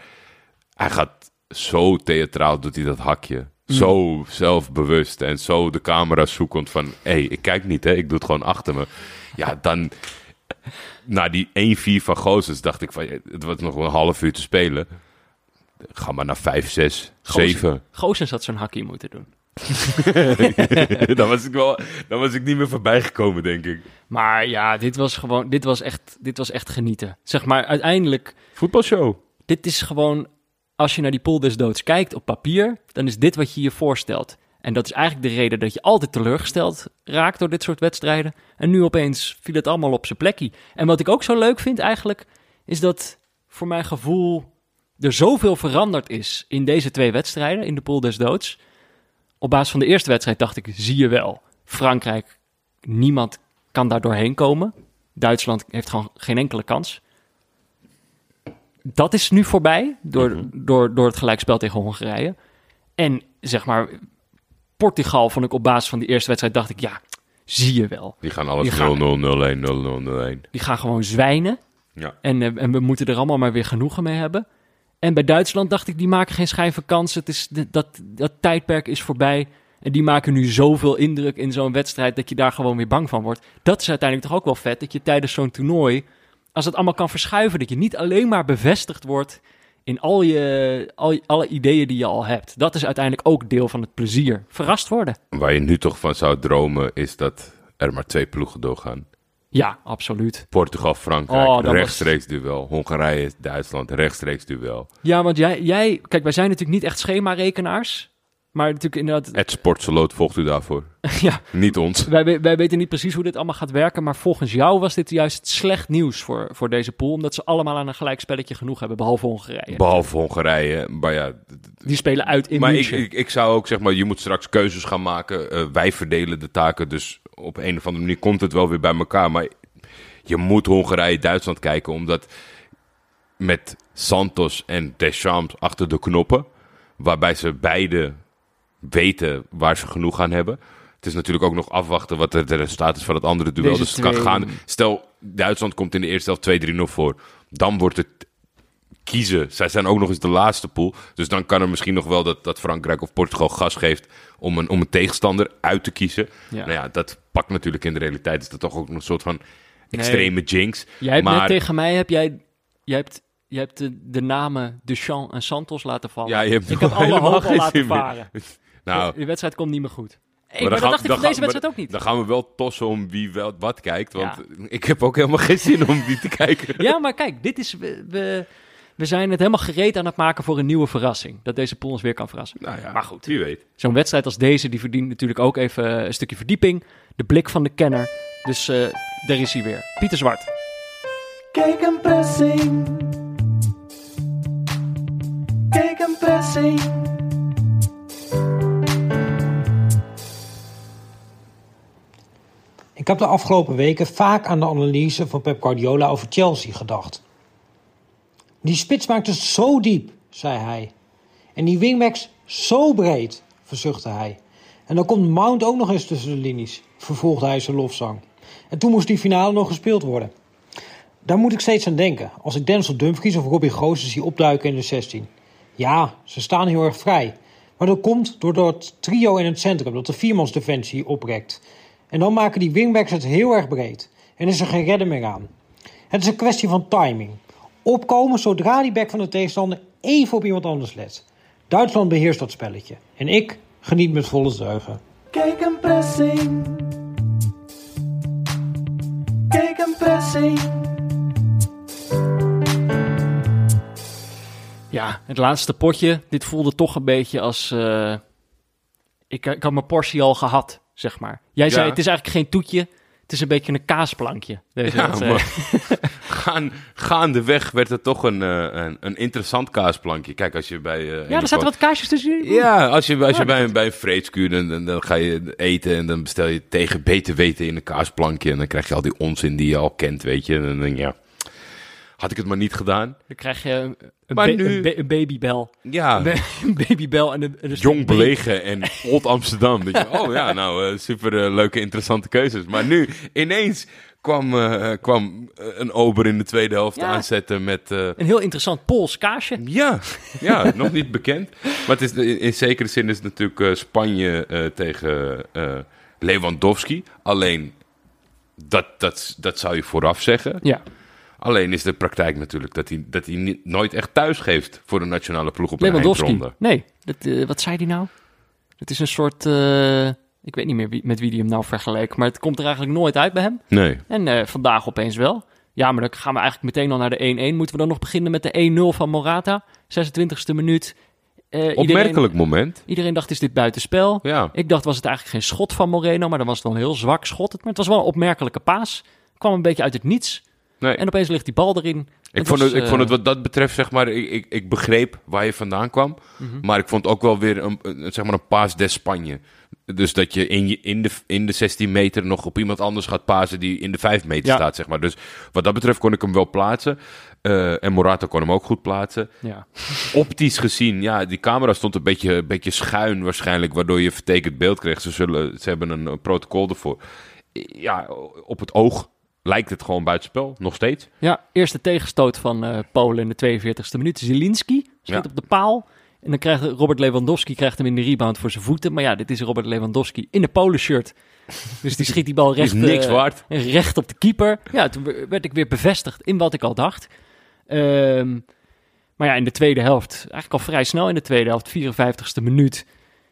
C: hij gaat zo theatraal, doet hij dat hakje. Zo zelfbewust en zo de camera zoekend van... hé, hey, ik kijk niet hè, ik doe het gewoon achter me. Ja, dan... Na die 1-4 van Gozes dacht ik van... ja, het was nog een half uur te spelen. Ga maar naar 5, 6, 7.
A: Goossens had zo'n hakkie moeten doen. [LAUGHS]
C: dan, was ik wel, dan was ik niet meer voorbij gekomen, denk ik.
A: Maar ja, dit was gewoon, dit was echt, dit was echt genieten. Zeg maar, uiteindelijk,
C: Voetbalshow.
A: dit is gewoon, als je naar die pool des doods kijkt op papier, dan is dit wat je je voorstelt. En dat is eigenlijk de reden dat je altijd teleurgesteld raakt door dit soort wedstrijden. En nu opeens viel het allemaal op zijn plekje. En wat ik ook zo leuk vind eigenlijk, is dat voor mijn gevoel er zoveel veranderd is in deze twee wedstrijden, in de pool des doods. Op basis van de eerste wedstrijd dacht ik, zie je wel, Frankrijk, niemand kan daar doorheen komen. Duitsland heeft gewoon geen enkele kans. Dat is nu voorbij door, door, door het gelijkspel tegen Hongarije. En zeg maar, Portugal vond ik op basis van die eerste wedstrijd, dacht ik, ja, zie je wel.
C: Die gaan alles
A: Die gaan-
C: 0-0, 0-1, 0-0, 0-1.
A: Die gaan gewoon zwijnen.
C: Ja.
A: En, eh, en we moeten er allemaal maar weer genoegen mee hebben. En bij Duitsland dacht ik, die maken geen schijn van kans. Het is, dat, dat tijdperk is voorbij. En die maken nu zoveel indruk in zo'n wedstrijd dat je daar gewoon weer bang van wordt. Dat is uiteindelijk toch ook wel vet, dat je tijdens zo'n toernooi, als het allemaal kan verschuiven, dat je niet alleen maar bevestigd wordt in al je, al, alle ideeën die je al hebt. Dat is uiteindelijk ook deel van het plezier. Verrast worden.
C: Waar je nu toch van zou dromen, is dat er maar twee ploegen doorgaan.
A: Ja, absoluut.
C: Portugal, Frankrijk,
A: Oh, dat was-
C: rechtstreeks duel. Hongarije, Duitsland, rechtstreeks duel.
A: Ja, want jij, jij, kijk, wij zijn natuurlijk niet echt schemarekenaars. Maar natuurlijk inderdaad,
C: Het Sportseloot volgt u daarvoor. [LAUGHS]
A: ja,
C: Niet ons.
A: wij, wij weten niet precies hoe dit allemaal gaat werken. Maar volgens jou was dit juist slecht nieuws voor, voor deze pool. Omdat ze allemaal aan een gelijkspelletje genoeg hebben, behalve Hongarije.
C: Behalve Hongarije. Maar ja,
A: Die spelen uit in
C: maar ik, ik, ik zou ook zeg maar, je moet straks keuzes gaan maken. Eh, wij verdelen de taken, dus op een of andere manier komt het wel weer bij elkaar. Maar je moet Hongarije-Duitsland kijken, omdat met Santos en Deschamps achter de knoppen, waarbij ze beide weten waar ze genoeg aan hebben. Het is natuurlijk ook nog afwachten wat de, resultaat is van het andere duel.
A: Deze
C: dus het kan gaan. Stel, Duitsland komt in de eerste helft 2-3-0 voor. Dan wordt het kiezen. Zij zijn ook nog eens de laatste pool. Dus dan kan er misschien nog wel dat, dat Frankrijk of Portugal gas geeft om een, om een tegenstander uit te kiezen.
A: Ja.
C: Nou ja, dat pakt natuurlijk in de realiteit. Is dat toch ook een soort van extreme jinx.
A: Jij hebt
C: maar
A: net tegen mij, heb jij, jij hebt, jij hebt de, de namen Deschamps en Santos laten vallen.
C: ja, je hebt
A: ik heb alle hoop al laten varen. [LAUGHS]
C: Nou,
A: De wedstrijd komt niet meer goed. Hey,
C: dan
A: maar,
C: gaan-
A: dat dacht ik van deze wedstrijd ook niet.
C: Dan gaan we wel tossen om wie wel wat kijkt. Want ik heb ook helemaal geen zin om die te kijken. [LAUGHS]
A: Ja, maar kijk, dit is, we, we, we zijn het helemaal gereed aan het maken voor een nieuwe verrassing. Dat deze pool ons weer kan verrassen.
C: Nou ja,
A: Maar goed.
C: wie weet.
A: Zo'n wedstrijd als deze, die verdient natuurlijk ook even een stukje verdieping. De blik van de kenner. Dus eh daar is hij weer. Pieter Zwart.
D: Kijk een pressing. Kijk een pressing.
E: Ik heb de afgelopen weken vaak aan de analyse van Pep Guardiola over Chelsea gedacht. Die spits maakt het zo diep, zei hij. En die wingbacks zo breed, verzuchtte hij. En dan komt Mount ook nog eens tussen de linies, vervolgde hij zijn lofzang. En toen moest die finale nog gespeeld worden. Daar moet ik steeds aan denken, als ik Denzel Dumfries of Robbie Gozes zie opduiken in de 16. Ja, ze staan heel erg vrij. Maar dat komt door dat trio in het centrum dat de viermansdefensie oprekt. En dan maken die wingbacks het heel erg breed. En is er geen redder meer aan. Het is een kwestie van timing. Opkomen zodra die back van de tegenstander even op iemand anders let. Duitsland beheerst dat spelletje. En ik geniet met volle zeugen.
D: Kijk een pressing. Kijk een pressing.
A: Ja, het laatste potje. Dit voelde toch een beetje als... eh, ik, ik had mijn portie al gehad, zeg maar. Jij zei, het is eigenlijk geen toetje. Het is een beetje een kaasplankje. Deze
C: Ja, [LAUGHS] gaan, gaandeweg werd het toch een, eh, een, een interessant kaasplankje. Kijk, als je bij... eh,
A: ja, er zaten wat kaasjes tussen.
C: Ja, als je, als je
A: Ja,
C: bij, een- bij een vreedskuur, dan, dan, dan ga je eten en dan bestel je tegen beter weten in een kaasplankje. En dan krijg je al die onzin die je al kent, weet je. En dan denk je, ja, had ik het maar niet gedaan.
A: Dan krijg je een, een,
C: Maar
A: ba-
C: nu-
A: een, ba- een babybel.
C: Ja,
A: Een, ba- [LAUGHS] een babybel en een, en
C: jong belegen en old Amsterdam. Dat je, oh ja, nou, eh, super eh, leuke, interessante keuzes. Maar nu, ineens kwam, eh, kwam een ober in de tweede helft
A: Ja.
C: aanzetten met...
A: Een heel interessant Pools kaasje.
C: Ja, ja nog niet bekend. Maar het is, in, in zekere zin is het natuurlijk Spanje eh, tegen eh, Lewandowski. Alleen, dat, dat, dat zou je vooraf zeggen.
A: Ja,
C: Alleen is de praktijk natuurlijk dat hij, dat hij niet, nooit echt thuis geeft voor de nationale ploeg op een eindronde.
A: Nee, dat, eh, wat zei hij nou? Het is een soort... eh, ik weet niet meer wie, met wie hij hem nou vergeleek. Maar het komt er eigenlijk nooit uit bij hem.
C: Nee.
A: En eh, vandaag opeens wel. Ja, maar dan gaan we eigenlijk meteen al naar de 1-1. Moeten we dan nog beginnen met de 1-0 van Morata? 26e minuut. Iedereen,
C: Opmerkelijk moment.
A: iedereen dacht, is dit buitenspel?
C: Ja.
A: Ik dacht, was het eigenlijk geen schot van Moreno, maar dan was het wel een heel zwak schot. Maar het was wel een opmerkelijke paas. Kwam een beetje uit het niets.
C: Nee.
A: En opeens ligt die bal erin.
C: Ik
A: Het
C: vond,
A: was,
C: het, ik
A: eh,
C: vond het wat dat betreft, zeg maar, ik, ik, ik begreep waar je vandaan kwam.
A: Mhm.
C: Maar ik vond ook wel weer een, een- zeg maar een paas des Spanje. Dus dat je in, je in, de, in de 16 meter nog op iemand anders gaat pasen die in de 5 meter
A: Ja.
C: staat, zeg maar. Dus wat dat betreft kon ik hem wel plaatsen. Eh, en Morata kon hem ook goed plaatsen.
A: Ja.
C: Optisch gezien, ja, die camera stond een beetje, een beetje schuin waarschijnlijk, waardoor je vertekend beeld kreeg. Ze, zullen, ze hebben een, eh, protocol ervoor. Ja, op het oog lijkt het gewoon buitenspel, nog steeds.
A: ja, eerste tegenstoot van eh, Polen in de 42e minuut. Zielinski schiet
C: Ja.
A: op de paal. En dan krijgt Robert Lewandowski krijgt hem in de rebound voor zijn voeten. Maar ja, dit is Robert Lewandowski in de Polen-shirt. Dus die schiet die bal [LAUGHS] recht,
C: niks
A: eh,
C: waard.
A: recht op de keeper. Ja, toen werd ik weer bevestigd in wat ik al dacht. Ehm, maar ja, in de tweede helft, eigenlijk al vrij snel in de tweede helft, 54ste minuut.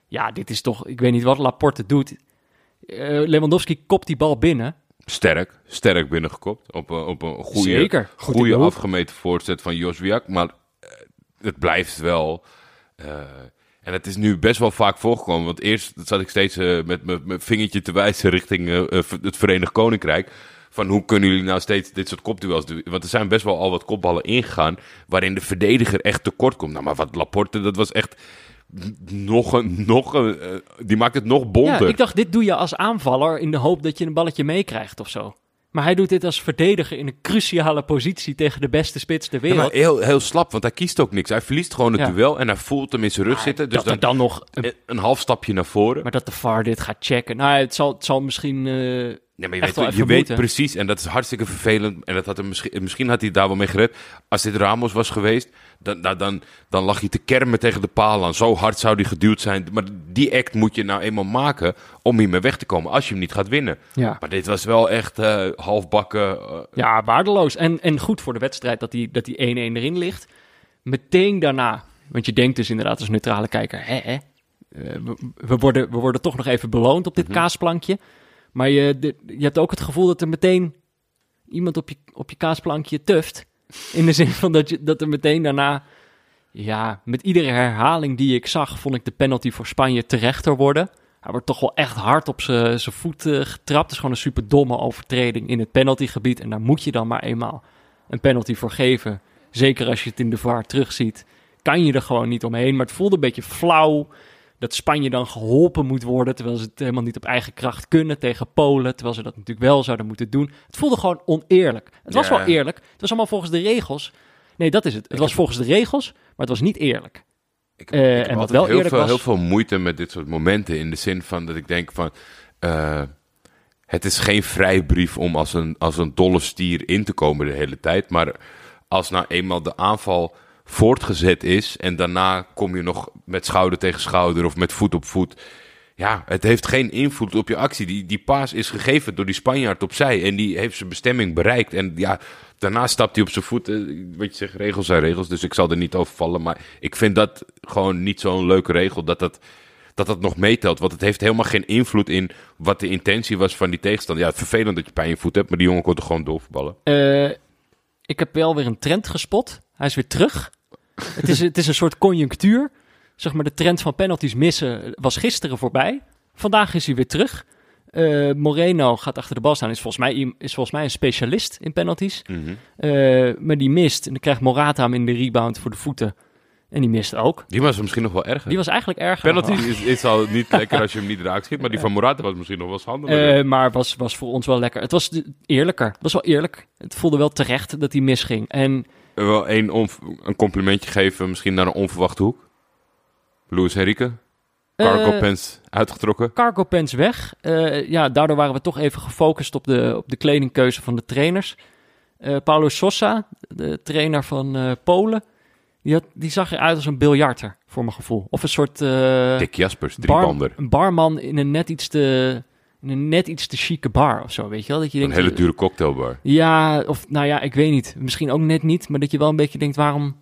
A: Ja, dit is toch, ik weet niet wat Laporte doet. Eh, Lewandowski kopt die bal binnen.
C: Sterk, sterk binnengekopt. Op, een- op een goede,
A: Zeker.
C: Goede afgemeten voorzet van Joswiak. Maar eh, het blijft wel... eh, En het is nu best wel vaak voorgekomen. Want eerst zat ik steeds eh, met mijn vingertje te wijzen richting eh, eh, het Verenigd Koninkrijk. Van hoe kunnen jullie nou steeds dit soort kopduels doen? Want er zijn best wel al wat kopballen ingegaan. waarin de verdediger echt tekort komt. Nou, maar wat Laporte, dat was echt. Nog een. Nog een eh, die maakt het nog
A: Ja,
C: bonter.
A: ik dacht, dit doe je als aanvaller in de hoop dat je een balletje meekrijgt of zo. Maar hij doet dit als verdediger in een cruciale positie tegen de beste spits ter
C: Ja,
A: wereld.
C: maar heel, heel slap, want hij kiest ook niks. Hij verliest gewoon het
A: Ja.
C: duel en hij voelt hem in zijn rug zitten. Dus
A: dat er
C: dan,
A: dan nog een
C: half stapje naar voren.
A: Maar dat de VAR dit gaat checken. Nou, het zal, het zal misschien. eh,
C: Nee, maar je weet, je weet precies, en dat is hartstikke vervelend. En dat had hem misschien, misschien had hij daar wel mee gered. Als dit Ramos was geweest, dan, dan, dan, dan lag hij te kermen tegen de paal aan. Zo hard zou hij geduwd zijn. Maar die act moet je nou eenmaal maken om hiermee weg te komen als je hem niet gaat winnen.
A: ja.
C: Maar dit was wel echt eh, halfbakken. eh,
A: ja, waardeloos. En, en goed voor de wedstrijd dat die, dat die 1-1 erin ligt. Meteen daarna, want je denkt dus inderdaad als neutrale kijker, hè, hè? Eh, we, we worden, we worden toch nog even beloond op dit kaasplankje. Maar je, de- je hebt ook het gevoel dat er meteen iemand op je, op je kaasplankje tuft. In de zin van dat, je, dat er meteen daarna, ja, met iedere herhaling die ik zag, vond ik de penalty voor Spanje terechter worden. Hij wordt toch wel echt hard op zijn voet eh, getrapt. Het is gewoon een super domme overtreding in het penaltygebied. En daar moet je dan maar eenmaal een penalty voor geven. Zeker als je het in de VAR terugziet. Kan je er gewoon niet omheen. Maar het voelde een beetje flauw dat Spanje dan geholpen moet worden. Terwijl ze het helemaal niet op eigen kracht kunnen tegen Polen. Terwijl ze dat natuurlijk wel zouden moeten doen. Het voelde gewoon oneerlijk. Het was
C: Ja.
A: wel eerlijk. Het was allemaal volgens de regels. Nee, dat is het. Het was volgens de regels, maar het was niet eerlijk.
C: Ik, ik heb
A: en wat wel
C: heel
A: eerlijk
C: veel,
A: was-
C: heel veel moeite met dit soort momenten. In de zin van dat ik denk van... eh, het is geen vrijbrief om als een, als een dolle stier in te komen de hele tijd. Maar als nou eenmaal de aanval voortgezet is... en daarna kom je nog met schouder tegen schouder of met voet op voet... Ja, het heeft geen invloed op je actie. Die, die paas is gegeven door die Spanjaard opzij. En die heeft zijn bestemming bereikt. En ja, daarna stapt hij op zijn voet. Eh, Wat je zegt, regels zijn regels. Dus ik zal er niet over vallen. Maar ik vind dat gewoon niet zo'n leuke regel. Dat dat, dat dat nog meetelt. Want het heeft helemaal geen invloed in wat de intentie was van die tegenstander. Ja, het vervelend dat je pijn in je voet hebt. Maar die jongen kon er gewoon doorverballen.
A: Eh, ik heb wel weer een trend gespot. Hij is weer terug. Het, is, het is een soort conjunctuur. Zeg maar, de trend van penalties missen was gisteren voorbij. Vandaag is hij weer terug. Eh, Moreno gaat achter de bal staan. Is volgens, mij, is volgens mij een specialist in penalties. Eh, maar die mist. En dan krijgt Morata hem in de rebound voor de voeten. En die mist ook.
C: Die was misschien nog wel erger.
A: Die was eigenlijk erger.
C: Penalty is, is al niet [LAUGHS] lekker als je hem niet raakt schiet. Maar die van Morata was misschien nog wel eens handiger.
A: Eh, maar was, was voor ons wel lekker. Het was eerlijker. Het was wel eerlijk. Het voelde wel terecht dat hij misging. En
C: wel één onv- een complimentje geven, misschien naar een onverwachte hoek. Luis Henrique, cargo
A: Eh,
C: pants uitgetrokken.
A: cargo pants weg. Eh, ja, daardoor waren we toch even gefocust op de, op de kledingkeuze van de trainers. Eh, Paulo Sosa, de trainer van Polen, die, had, die zag eruit als een biljarter, voor mijn gevoel. Of een soort
C: Dick Jaspers,
A: bar-
C: driebander.
A: een barman in een net iets te, een net iets te chique bar of zo, weet je wel? Dat je
C: Een
A: denkt,
C: hele
A: eh,
C: dure cocktailbar.
A: Ja, of nou ja, ik weet niet. Misschien ook net niet, maar dat je wel een beetje denkt, waarom,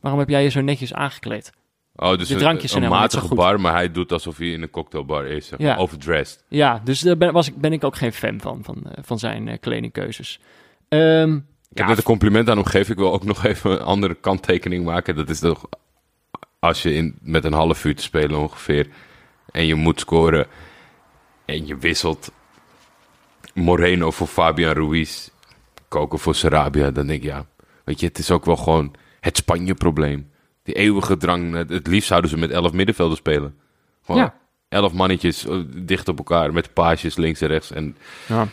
A: waarom heb jij je zo netjes aangekleed?
C: Oh, dus
A: de
C: een,
A: drankjes
C: een
A: zo
C: matige bar, maar hij doet alsof hij in een cocktailbar is. Zeg maar.
A: Ja.
C: Overdressed.
A: Ja, dus daar ben, was ik, ben ik ook geen fan van, van, eh, van zijn eh, kledingkeuzes. Ehm,
C: Ik heb
A: ja,
C: net een compliment aan hem gegeven. Ik wil ook [LAUGHS] nog even een andere kanttekening maken. Dat is toch als je in, met een half uur te spelen ongeveer en je moet scoren en je wisselt Moreno voor Fabian Ruiz, Coco voor Sarabia, dan denk ik ja, weet je, het is ook wel gewoon het Spanje-probleem. Die eeuwige drang, het het liefst zouden ze met elf middenvelders spelen. Gewoon
A: Ja.
C: elf mannetjes eh, dicht op elkaar met paasjes links en rechts en
A: ja.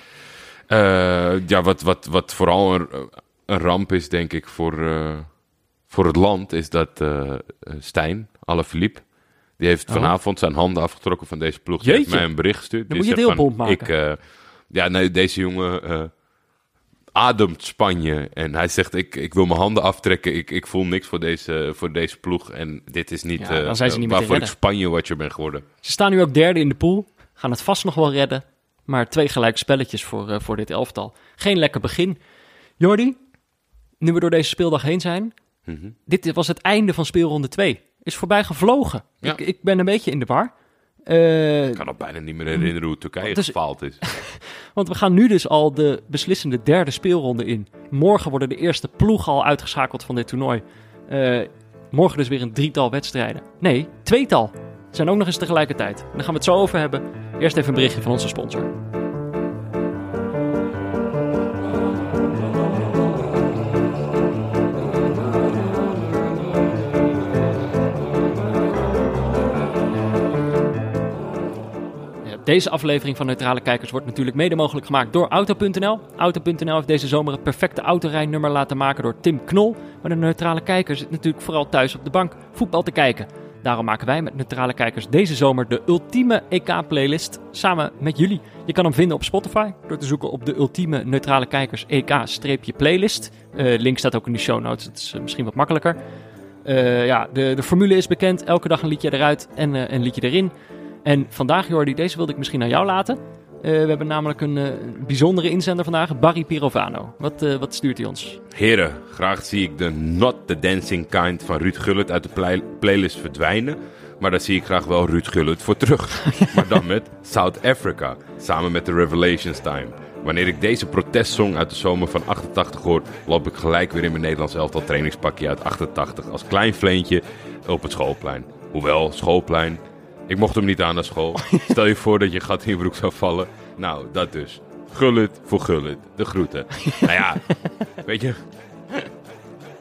C: eh, ja, wat, wat, wat vooral een, een ramp is, denk ik, voor, eh, voor het land, is dat eh Stijn, Alaphilippe, die heeft
A: Oh.
C: vanavond zijn handen afgetrokken van deze ploeg. Die heeft mij een bericht gestuurd.
A: Dan
C: Die
A: moet je het heel
C: van,
A: maken.
C: Ik, eh, ja, nee, deze jongen eh, ademt Spanje. En hij zegt, ik, ik wil mijn handen aftrekken. Ik, ik voel niks voor deze, voor deze ploeg. En dit is niet,
A: Ja,
C: eh,
A: dan zijn ze niet
C: waarvoor ik
A: redden.
C: Spanje-watcher ben geworden.
A: Ze staan nu ook derde in de pool. Gaan het vast nog wel redden. Maar twee gelijk spelletjes voor, eh, voor dit elftal. Geen lekker begin. Jordi, nu we door deze speeldag heen zijn.
C: Mhm.
A: Dit was het einde van speelronde 2. Is voorbij gevlogen.
C: Ja.
A: Ik, ik ben een beetje in de war. Eh,
C: Ik kan al bijna niet meer herinneren hoe Turkije
A: Dus-
C: gefaald is. [LAUGHS]
A: Want we gaan nu dus al de beslissende derde speelronde in. Morgen worden de eerste ploegen al uitgeschakeld van dit toernooi. Eh, Morgen dus weer een drietal wedstrijden. Nee, tweetal. Het zijn ook nog eens tegelijkertijd. En daar gaan we het zo over hebben. Eerst even een berichtje van onze sponsor. Deze aflevering van Neutrale Kijkers wordt natuurlijk mede mogelijk gemaakt door Auto.nl. Auto.nl heeft deze zomer het perfecte autorijnummer laten maken door Tim Knol. Maar de Neutrale Kijker zit natuurlijk vooral thuis op de bank voetbal te kijken. Daarom maken wij met Neutrale Kijkers deze zomer de ultieme EK-playlist samen met jullie. Je kan hem vinden op Spotify door te zoeken op de ultieme Neutrale Kijkers EK-playlist. Eh link staat ook in de show notes, dat is eh, misschien wat makkelijker. Eh, ja, de, de formule is bekend. Elke dag een liedje eruit en een liedje erin. En vandaag, Jordi, deze wilde ik misschien aan jou laten. Eh, we hebben namelijk een eh, bijzondere inzender vandaag, Barry Pirovano. Wat, eh, wat stuurt hij ons?
C: Heren, graag zie ik de Not the Dancing Kind van Ruud Gullit uit de play- playlist verdwijnen. Maar daar zie ik graag wel Ruud Gullit voor terug. [LAUGHS] maar dan met South Africa, samen met de Revelations Time. Wanneer ik deze protestsong uit de zomer van 88 hoor, loop ik gelijk weer in mijn Nederlands elftal trainingspakje uit 88 als klein vleentje op het schoolplein. Hoewel, schoolplein, ik mocht hem niet aan naar school. Stel je voor dat je gat in je broek zou vallen. Nou, dat dus. Gullit voor Gullit. De groeten. nou ja, weet je...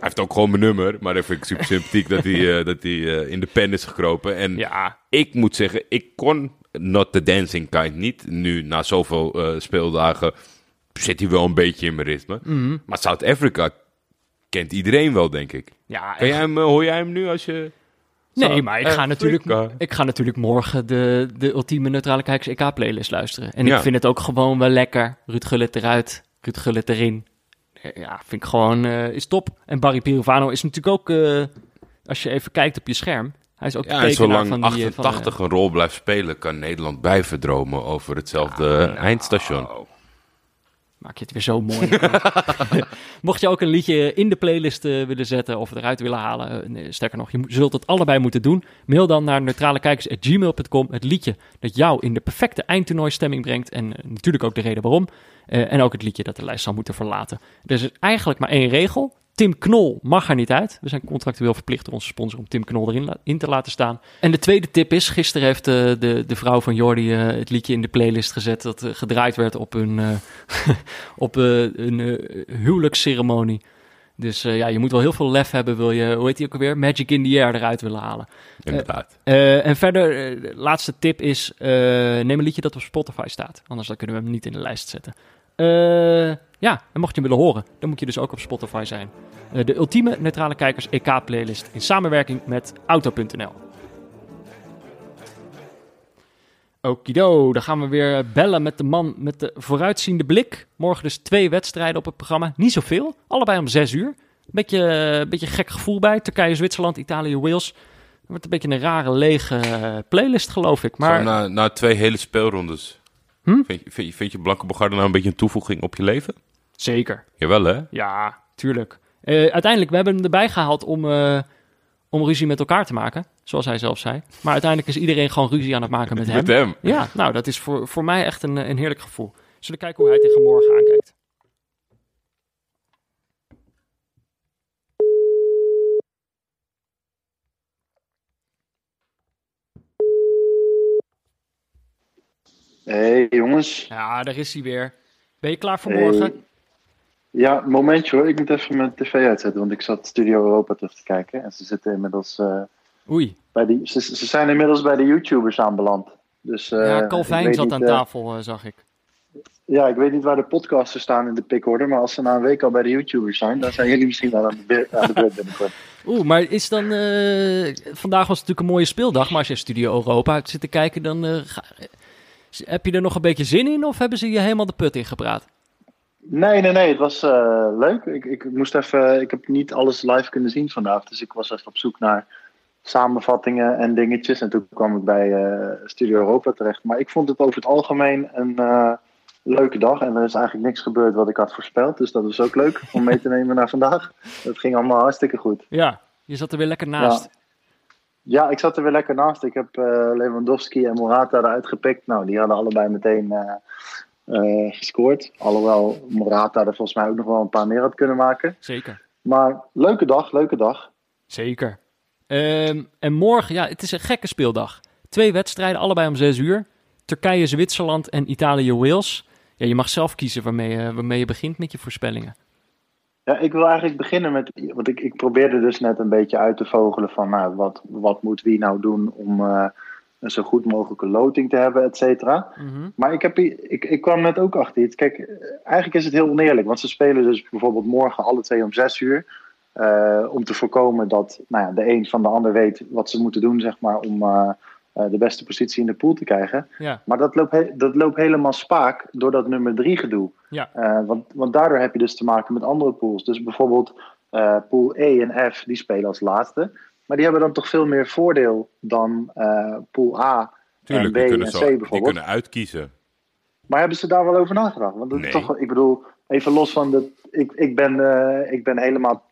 C: Hij heeft ook gewoon mijn nummer, maar dat vind ik super sympathiek dat hij, eh, dat hij eh, in de pen is gekropen. En
A: Ja,
C: ik moet zeggen, ik kon Not the Dancing Kind niet. Nu, na zoveel eh, speeldagen, zit hij wel een beetje in mijn ritme. Maar South Africa kent iedereen wel, denk ik.
A: ja
C: Kan jij hem, hoor jij hem nu als je...
A: Nee, maar ik ga, natuurlijk, ik ga natuurlijk morgen de, de ultieme neutrale kijkers EK-playlist luisteren. En
C: Ja.
A: ik vind het ook gewoon wel lekker. Ruud Gullit eruit, Ruud Gullit erin. Eh, Ja, vind ik gewoon, eh, is top. En Barry Pirovano is natuurlijk ook, eh, als je even kijkt op je scherm, hij is ook
C: Ja,
A: de
C: en
A: tekenaar
C: zolang
A: van die... eh, van,
C: 88 een rol blijft spelen, kan Nederland bijverdromen over hetzelfde eindstation.
A: Maak je het weer zo mooi. [LAUGHS] [LAUGHS] Mocht je ook een liedje in de playlist eh, willen zetten of eruit willen halen, eh, sterker nog, je zult het allebei moeten doen. Mail dan naar neutralekijkers.gmail.com het liedje dat jou in de perfecte eindtoernooistemming brengt. En eh, natuurlijk ook de reden waarom. En ook het liedje dat de lijst zal moeten verlaten. Er is eigenlijk maar één regel. Tim Knol mag er niet uit. We zijn contractueel verplicht door onze sponsor om Tim Knol erin in te laten staan. En de tweede tip is, gisteren heeft eh, de, de vrouw van Jordi eh, het liedje in de playlist gezet dat eh, gedraaid werd op hun, [LAUGHS] op een huwelijksceremonie. Dus ja, je moet wel heel veel lef hebben, wil je, hoe heet die ook alweer, Magic in the Air eruit willen halen.
C: Inderdaad.
A: En verder, de laatste tip is, neem een liedje dat op Spotify staat. Anders dan kunnen we hem niet in de lijst zetten. Eh, ja, en mocht je hem willen horen, dan moet je dus ook op Spotify zijn. Eh, de ultieme neutrale kijkers EK-playlist in samenwerking met Auto.nl. Okido, dan gaan we weer bellen met de man met de vooruitziende blik. Morgen dus twee wedstrijden op het programma. Niet zoveel, allebei om zes uur. Beetje, eh, beetje gek gevoel bij. Turkije, Zwitserland, Italië, Wales. Het wordt een beetje een rare, lege eh, playlist, geloof ik. Maar
C: na, na twee hele speelrondes.
A: Hm?
C: Vind, je, vind, je, vind je Blanke Bogarde nou een beetje een toevoeging op je leven?
A: Zeker.
C: Jawel, hè?
A: Ja, tuurlijk. Eh, uiteindelijk, we hebben hem erbij gehaald om, eh, om ruzie met elkaar te maken. Zoals hij zelf zei. Maar uiteindelijk is iedereen gewoon ruzie aan het maken met hem.
C: Met hem.
A: Ja, nou, dat is voor, voor mij echt een, een heerlijk gevoel. Zullen we kijken hoe hij tegen morgen aankijkt.
F: Hey jongens.
A: Ja, daar is hij weer. Ben je klaar voor
F: Hey. Ja, momentje hoor. Ik moet even mijn tv uitzetten, want ik zat Studio Europa terug te kijken. En ze zitten inmiddels eh,
A: Oei.
F: bij die. Ze, ze zijn inmiddels bij de YouTubers aanbeland. Dus, eh,
A: ja, Calvijn
F: weet
A: zat
F: niet,
A: aan
F: eh,
A: tafel, eh, zag ik.
F: ja, ik weet niet waar de podcasters staan in de pickorde, maar als ze na een week al bij de YouTubers zijn, dan zijn jullie misschien wel aan de, beurt- aan de beurt binnenkort. [LAUGHS]
A: Oeh, maar is dan... eh, vandaag was het natuurlijk een mooie speeldag, maar als je Studio Europa zit te kijken, dan... eh, ga- heb je er nog een beetje zin in of hebben ze je helemaal de put ingepraat?
F: Nee, nee, nee. Het was eh, leuk. Ik, ik moest even. Ik heb niet alles live kunnen zien vandaag. Dus ik was even op zoek naar samenvattingen en dingetjes. En toen kwam ik bij eh, Studio Europa terecht. Maar ik vond het over het algemeen een eh, leuke dag. En er is eigenlijk niks gebeurd wat ik had voorspeld. Dus dat was ook leuk om mee te nemen naar vandaag. Het ging allemaal hartstikke goed.
A: Ja, je zat er weer lekker naast.
F: Ja, ik zat er weer lekker naast. Ik heb eh, Lewandowski en Morata eruit gepikt. Nou, die hadden allebei meteen eh, gescoord. Alhoewel Morata er volgens mij ook nog wel een paar meer had kunnen maken.
A: Zeker.
F: Maar leuke dag, leuke dag.
A: Zeker. Ehm, en morgen, ja, het is een gekke speeldag. Twee wedstrijden, allebei om zes uur. Turkije, Zwitserland en Italië, Wales. Ja, je mag zelf kiezen waarmee je, waarmee je begint met je voorspellingen.
F: Ja, ik wil eigenlijk beginnen met. Want ik, ik probeerde dus net een beetje uit te vogelen van. Nou, wat, wat moet wie nou doen om eh, een zo goed mogelijke loting te hebben, et cetera.
A: Mhm.
F: Maar ik, heb, ik, ik kwam net ook achter iets. Kijk, eigenlijk is het heel oneerlijk. Want ze spelen dus bijvoorbeeld morgen alle twee om zes uur. eh, om te voorkomen dat nou ja, de een van de ander weet wat ze moeten doen, zeg maar, om eh, eh, de beste positie in de pool te krijgen.
A: Ja,
F: Maar dat loopt, he- dat loopt helemaal spaak door dat nummer drie gedoe.
A: Ja.
F: Want, want daardoor heb je dus te maken met andere pools. Dus bijvoorbeeld pool E en F, die spelen als laatste. Maar die hebben dan toch veel meer voordeel dan eh, pool A
C: Tuurlijk,
F: en B en C
C: zo, die
F: bijvoorbeeld.
C: kunnen uitkiezen.
F: Maar hebben ze daar wel over nagedacht? Want dat is toch, ik bedoel, even los van dat. Ik, ik, ben, eh, ik ben helemaal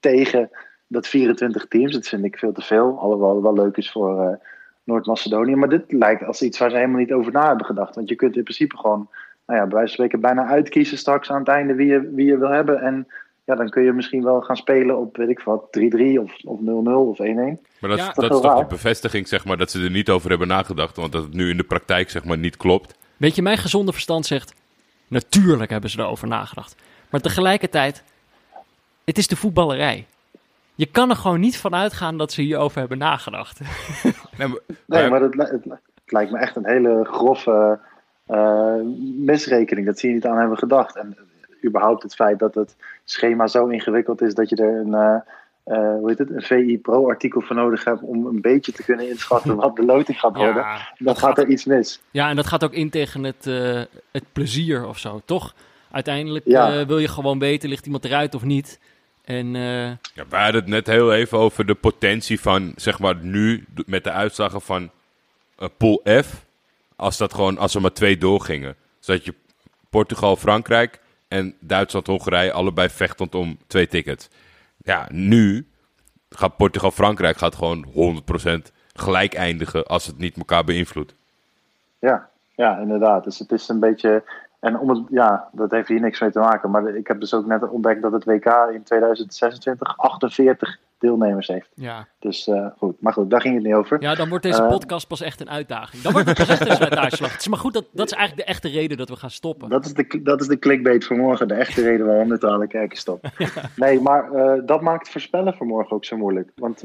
F: tegen dat 24 teams. Dat vind ik veel te veel. Alhoewel het wel leuk is voor eh, Noord-Macedonië. Maar dit lijkt als iets waar ze helemaal niet over na hebben gedacht. Want je kunt in principe gewoon, nou ja, bij wijze van spreken, bijna uitkiezen straks aan het einde wie je, wie je wil hebben. En ja, dan kun je misschien wel gaan spelen op, weet ik wat, 3-3 of, of 0-0 of 1-1.
C: Maar dat,
A: Ja.
C: is-
F: Dat
C: dat
F: is
C: toch de bevestiging, zeg maar, dat ze er niet over hebben nagedacht. Want dat het nu in de praktijk, zeg maar, niet klopt.
A: Weet je, mijn gezonde verstand zegt... Natuurlijk hebben ze erover nagedacht. Maar tegelijkertijd... Het is de voetballerij. Je kan er gewoon niet van uitgaan dat ze hierover hebben nagedacht. [LAUGHS]
C: Nee, maar,
F: Nee,
C: maar-
F: maar het, het, li- het lijkt me echt een hele grove eh, misrekening. Dat ze hier niet aan hebben gedacht. En überhaupt het feit dat het schema zo ingewikkeld is dat je er een, eh, eh, hoe heet het, een VI Pro-artikel voor nodig hebt om een beetje te kunnen inschatten wat de loting gaat [LAUGHS] worden.
A: Ja,
F: dan gaat er iets mis.
A: ja, en dat gaat ook in tegen het, eh, het plezier of zo, toch? Uiteindelijk
F: Ja.
A: eh, wil je gewoon weten, ligt iemand eruit of niet. En eh,
C: Ja, we hadden het net heel even over de potentie van, zeg maar, nu met de uitslagen van eh, Pool F. Als, dat gewoon, als er maar twee doorgingen. Zodat je Portugal, Frankrijk en Duitsland, Hongarije allebei vechtend om twee tickets. Ja, nu gaat Portugal, Frankrijk gaat gewoon 100% gelijk eindigen als het niet elkaar beïnvloedt.
F: Ja, ja, inderdaad. Dus het is een beetje. En om het, ja, dat heeft hier niks mee te maken. Maar ik heb dus ook net ontdekt dat het WK in 2026 48 deelnemers heeft.
A: ja.
F: Dus eh, goed. Maar goed, daar ging het niet over.
A: ja, dan wordt deze
F: Eh.
A: podcast pas echt een uitdaging. Dan wordt het pas echt een. Het is maar goed, dat, dat is eigenlijk de echte reden dat we gaan stoppen.
F: Dat is, de, dat is de clickbait voor morgen. De echte reden waarom neutrale kijkers stoppen. Nee, maar eh, dat maakt voorspellen voor morgen ook zo moeilijk. Want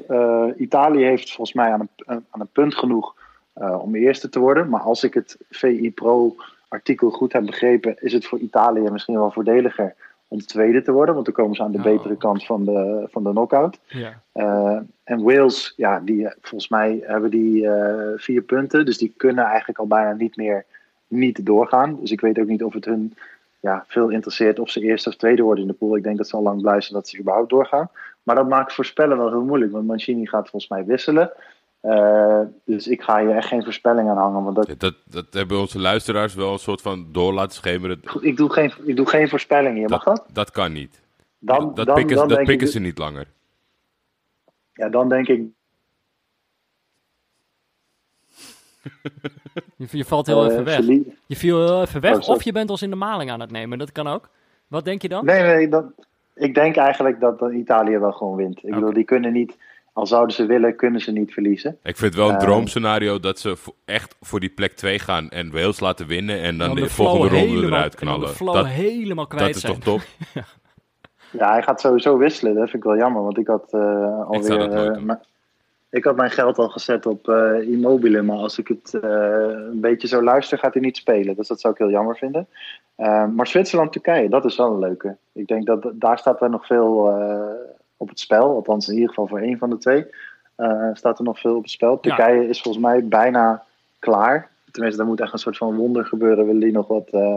F: Italië heeft volgens mij aan een, aan een punt genoeg om eerste te worden. Maar als ik het VI Pro artikel goed heb begrepen, is het voor Italië misschien wel voordeliger om tweede te worden. Want dan komen ze aan de
A: Oh.
F: betere kant van de, van de knockout.
A: Ja.
F: Eh, en Wales, ja, die, eh, volgens mij hebben die eh, vier punten. Dus die kunnen eigenlijk al bijna niet meer niet doorgaan. Dus ik weet ook niet of het hun ja, veel interesseert of ze eerste of tweede worden in de pool. Ik denk dat ze al lang blij zijn dat ze überhaupt doorgaan. Maar dat maakt voorspellen wel heel moeilijk. Want Mancini gaat volgens mij wisselen. Eh, dus ik ga hier echt geen voorspelling aan hangen. Want dat,
C: Ja, Dat, dat hebben onze luisteraars wel een soort van door laten schemeren.
F: ik, doe geen, ik doe geen voorspelling hier. Mag dat?
C: Dat, dat kan niet.
F: Dan,
C: dat
F: dan,
C: pikken,
F: dan,
C: dat pikken
F: ik,
C: ze niet langer.
F: ja, dan denk ik [LAUGHS]
A: Je, je valt heel
F: eh,
A: even weg. Je viel heel even weg,
F: Oh,
A: of je bent ons in de maling aan het nemen. Dat kan ook. Wat denk je dan?
F: Nee, nee, dat, ik denk eigenlijk dat, Italië wel gewoon wint. Ik bedoel, die kunnen niet, al zouden ze willen, kunnen ze niet verliezen.
C: Ik vind het wel een
F: Eh,
C: droomscenario dat ze echt voor die plek 2 gaan en Wales laten winnen en dan,
A: Dan
C: de, volgende ronde
A: helemaal-
C: eruit
A: en dan
C: knallen.
A: de
C: Dat,
A: helemaal kwijt
C: dat is
A: zijn.
C: toch top? [LAUGHS]
F: Ja, hij gaat sowieso wisselen. Dat vind ik wel jammer, want ik had eh alweer...
C: nooit
F: eh, ik had mijn geld al gezet op eh Immobile, maar als ik het eh, een beetje zo luister, gaat hij niet spelen. Dus dat zou ik heel jammer vinden. Eh, maar Zwitserland-Turkije, dat is wel een leuke. Ik denk dat daar staat er nog veel eh, op het spel. Althans, in ieder geval voor één van de twee eh, staat er nog veel op het spel. Turkije is volgens mij bijna klaar. Tenminste, er moet echt een soort van wonder gebeuren. Willen die nog wat eh,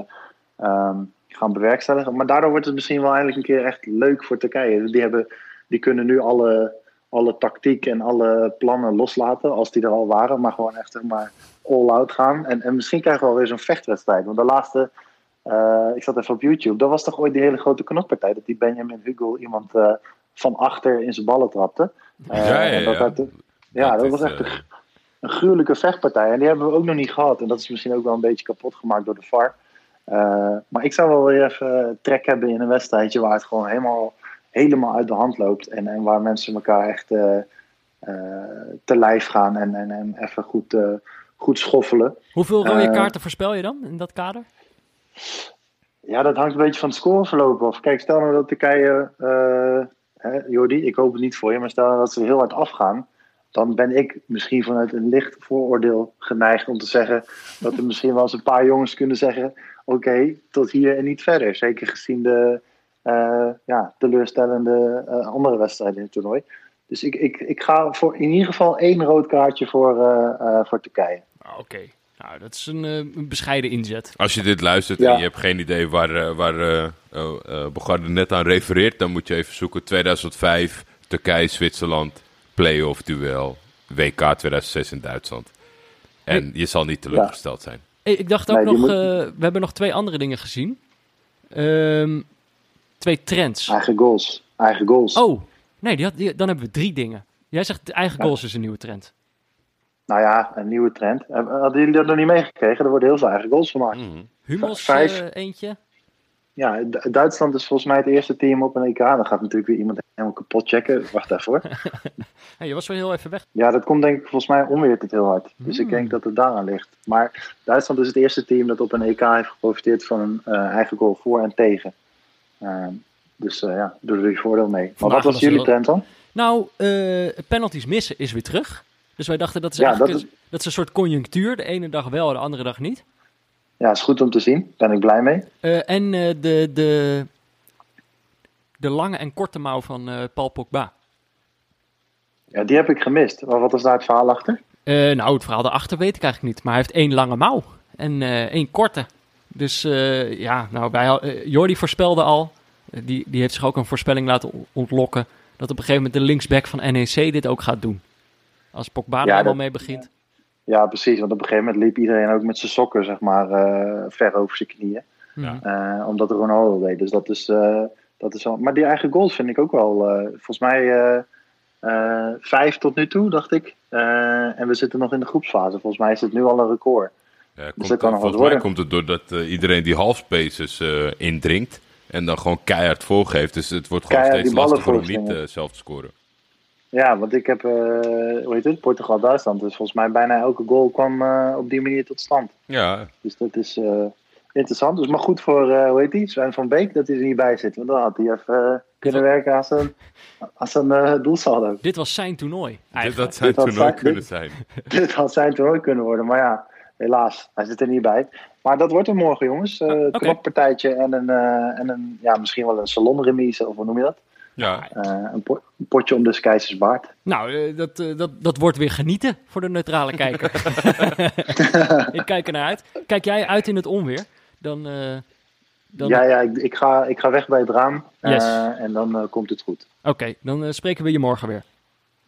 F: ehm, gaan bewerkstelligen. Maar daardoor wordt het misschien wel eindelijk een keer echt leuk voor Turkije. Die, hebben, die kunnen nu alle, alle tactiek en alle plannen loslaten, als die er al waren. Maar gewoon echt zeg maar all-out gaan. En, en misschien krijgen we wel weer zo'n vechtwedstrijd. Want de laatste, eh, ik zat even op YouTube, dat was toch ooit die hele grote knokpartij. Dat die Benjamin Hugel iemand van achter in zijn ballen trapte. Eh,
C: Ja, ja,
F: en dat
C: ja.
F: dat- ja, dat
C: is,
F: was echt
C: eh,
F: een, een gruwelijke vechtpartij. En die hebben we ook nog niet gehad. En dat is misschien ook wel een beetje kapot gemaakt door de VAR. Eh, maar ik zou wel weer even trek hebben in een wedstrijdje waar het gewoon helemaal, helemaal uit de hand loopt. En, en waar mensen elkaar echt eh, eh, te lijf gaan en, en, en even goed, eh, goed schoffelen.
A: Hoeveel rode
F: Eh,
A: kaarten voorspel je dan in dat kader?
F: Ja, dat hangt een beetje van het scoreverloop af. Kijk, stel nou dat Turkije, eh hè, Jordi, ik hoop het niet voor je, maar stel dat ze heel hard afgaan. Dan ben ik misschien vanuit een licht vooroordeel geneigd om te zeggen dat er misschien wel eens een paar jongens kunnen zeggen: Oké, tot hier en niet verder. Zeker gezien de eh, ja, teleurstellende eh, andere wedstrijden in het toernooi. Dus ik, ik, ik ga voor in ieder geval één rood kaartje voor, eh, voor Turkije.
A: Ah, Oké, nou dat is een, eh, een bescheiden inzet.
C: Als je dit luistert
F: Ja.
C: en je hebt geen idee waar, eh, waar eh oh, eh, Bogarde net aan refereert, dan moet je even zoeken. 2005, Turkije, Zwitserland, playoff duel, WK 2006 in Duitsland. En je zal niet teleurgesteld zijn.
A: Hey, ik dacht ook
F: Nee,
A: nog,
F: moet-
A: eh, we hebben nog twee andere dingen gezien. Ehm, twee trends.
F: Eigen goals. Eigen goals.
A: Oh, nee, die had, die- dan hebben we drie dingen. Jij zegt eigen goals is een nieuwe trend.
F: Nou ja, een nieuwe trend. Eh, Hadden jullie dat nog niet meegekregen? Er worden heel veel eigen goals gemaakt.
C: Mhm.
A: Hummels
F: Vijf.
A: eh, eentje.
F: Ja, D- Duitsland is volgens mij het eerste team op een EK. Dan gaat natuurlijk weer iemand helemaal kapot checken. Wacht even hoor. [LAUGHS]
A: Hey, je was wel heel even weg.
F: Ja, dat komt denk ik volgens mij onweert het heel hard. Dus ik
A: Hmm.
F: denk dat het daaraan ligt. Maar Duitsland is het eerste team dat op een EK heeft geprofiteerd van een eh, eigen goal voor en tegen. Dus eh, ja, doe er je voordeel mee. Maar
A: Vandaag
F: wat was jullie trend dan?
A: Nou, eh, penalties missen is weer terug. Dus wij dachten dat is
F: Ja, dat
A: een- dat is een soort conjunctuur. De ene dag wel, de andere dag niet.
F: Ja, is goed om te zien. Daar ben ik blij mee.
A: Eh, en eh, de, de, de lange en korte mouw van eh, Paul Pogba.
F: Ja, die heb ik gemist. Maar wat was daar het verhaal achter?
A: Nou, het verhaal daarachter weet ik eigenlijk niet. Maar hij heeft één lange mouw en één korte. Dus ja, nou, wij, eh, Jordi voorspelde al. die, die heeft zich ook een voorspelling laten on- ontlokken. Dat op een gegeven moment de linksback van NEC dit ook gaat doen. Als Pogba er
F: dat-
A: mee begint.
F: Ja, precies. Want op een gegeven moment liep iedereen ook met zijn sokken, zeg maar, eh, ver over zijn knieën.
A: Ja.
F: Eh, omdat Ronaldo deed. Dus dat is, eh, dat is wel... Maar die eigen goals vind ik ook wel... eh, volgens mij eh, eh, vijf tot nu toe, dacht ik. Eh, en we zitten nog in de groepsfase. Volgens mij is het nu al een record.
C: Ja,
F: dat
C: komt,
F: kan nog wat
C: volgens mij
F: worden.
C: komt het doordat eh, iedereen die halfspaces eh indringt en dan gewoon keihard voorgeeft. Dus het wordt gewoon
F: Keihard
C: steeds lastiger om niet zelf te scoren.
F: Ja, want ik heb, eh, hoe heet het, Portugal-Duitsland. Dus volgens mij bijna elke goal kwam eh, op die manier tot stand.
C: Ja,
F: Dus dat is eh, interessant. Dus maar goed voor, eh, hoe heet die, Sven van Beek, dat hij er niet bij zit. Want dan had hij even kunnen werken aan zijn, aan zijn eh, doelsaldo.
A: Dit was zijn toernooi.
C: dit
A: Eigenlijk.
C: dat zijn
F: Dit had
C: toernooi
F: zijn-
C: kunnen
F: dit-
C: zijn. [LAUGHS]
F: Dit had zijn toernooi kunnen worden, maar ja, helaas, hij zit er niet bij. Maar dat wordt er morgen, jongens. Eh
A: Ah, oké.
F: knoppartijtje en, een, eh, en een, ja, misschien wel een salonremise, of hoe noem je dat?
C: Ja,
F: Eh, een, po- een potje om de keizersbaard.
A: Nou, eh, dat, eh, dat, dat wordt weer genieten voor de neutrale kijker. [LAUGHS] [LAUGHS] ik kijk er naar uit. Kijk jij uit in het onweer? Dan, eh, dan...
F: Ja, ja, ik, ik, ga, ik ga weg bij het raam eh,
A: Yes.
F: en dan komt het goed.
A: Oké, dan spreken we je morgen weer.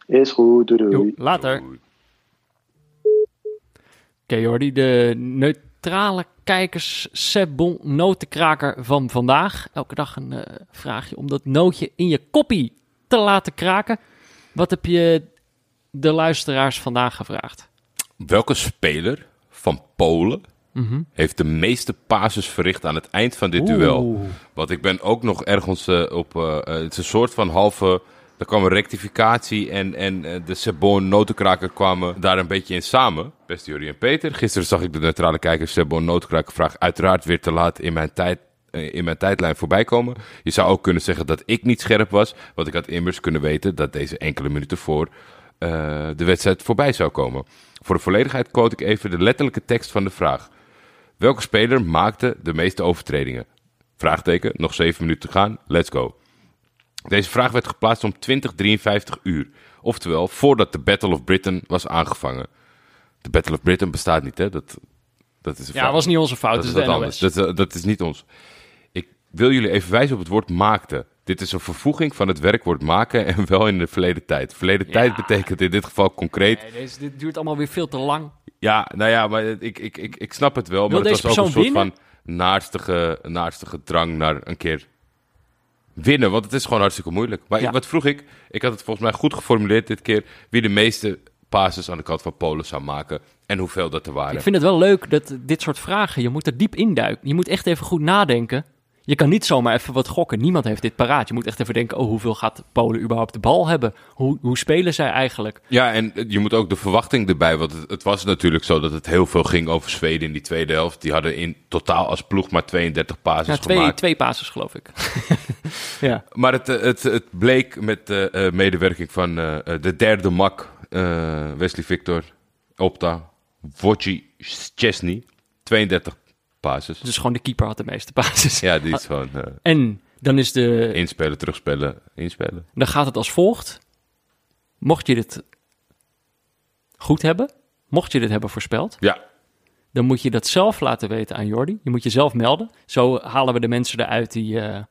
F: Is goed, doei doei.
A: Jo, later. Oké Jordi, de neutrale kijkers Sebon notenkraker van vandaag. Elke dag een eh, vraagje om dat nootje in je koppie te laten kraken. Wat heb je de luisteraars vandaag gevraagd?
C: Welke speler van Polen
A: Mhm.
C: heeft de meeste passes verricht aan het eind van dit duel? Want ik ben ook nog ergens eh, op. eh, het is een soort van halve. Er kwam een rectificatie en, en eh, de Sebon notenkraker kwamen daar een beetje in samen. Beste Jurie en Peter. Gisteren zag ik de neutrale kijker Sebon notenkraker vraag uiteraard weer te laat in mijn tijd. eh, In mijn tijdlijn voorbij komen. Je zou ook kunnen zeggen dat ik niet scherp was. Want ik had immers kunnen weten dat deze enkele minuten voor eh, de wedstrijd voorbij zou komen. Voor de volledigheid quote ik even de letterlijke tekst van de vraag. Welke speler maakte de meeste overtredingen? Vraagteken, nog 7 minuten te gaan, let's go. Deze vraag werd geplaatst om 2053 uur. Oftewel, voordat de Battle of Britain was aangevangen. De Battle of Britain bestaat niet, hè? Dat, dat is een
A: Ja,
C: fout.
A: was niet onze fout,
C: Dat is
A: NOS.
C: anders. Dat, dat is niet ons. Ik wil jullie even wijzen op het woord maakte. Dit is een vervoeging van het werkwoord maken en [LAUGHS] wel in de verleden tijd. Verleden tijd betekent in dit geval concreet
A: Nee, deze, dit duurt allemaal weer veel te lang.
C: ja, nou ja, maar ik, ik, ik, ik snap het wel.
A: Wil
C: maar het was ook een soort van naarstige, naarstige drang naar een keer winnen. Want het is gewoon hartstikke moeilijk. Maar
A: Ja.
C: wat vroeg ik? Ik had het volgens mij goed geformuleerd dit keer. Wie de meeste passes aan de kant van Polen zou maken. En hoeveel dat er waren.
A: Ik vind het wel leuk dat dit soort vragen, je moet er diep induiken. Je moet echt even goed nadenken. Je kan niet zomaar even wat gokken. Niemand heeft dit paraat. Je moet echt even denken, oh, hoeveel gaat Polen überhaupt de bal hebben? Hoe, hoe spelen zij eigenlijk?
C: Ja, en je moet ook de verwachting erbij. Want het, het was natuurlijk zo dat het heel veel ging over Zweden in die tweede helft. Die hadden in totaal als ploeg maar 32 passes
A: Ja, twee,
C: gemaakt.
A: twee passes, geloof ik. [LAUGHS] ja.
C: Maar het, eh, het, het bleek met de eh, medewerking van eh, eh, de derde mak, eh, Wesley Victor, Opta, Wojciech Chesney, 32 passes.
A: Dus gewoon de keeper had de meeste [LAUGHS] passes.
C: Ja, die is gewoon eh,
A: En dan, is de,
C: inspelen, terugspelen, inspelen.
A: dan gaat het als volgt. Mocht je dit goed hebben, mocht je dit hebben voorspeld,
C: Ja,
A: dan moet je dat zelf laten weten aan Jordi. Je moet jezelf melden. Zo halen we de mensen eruit die, eh,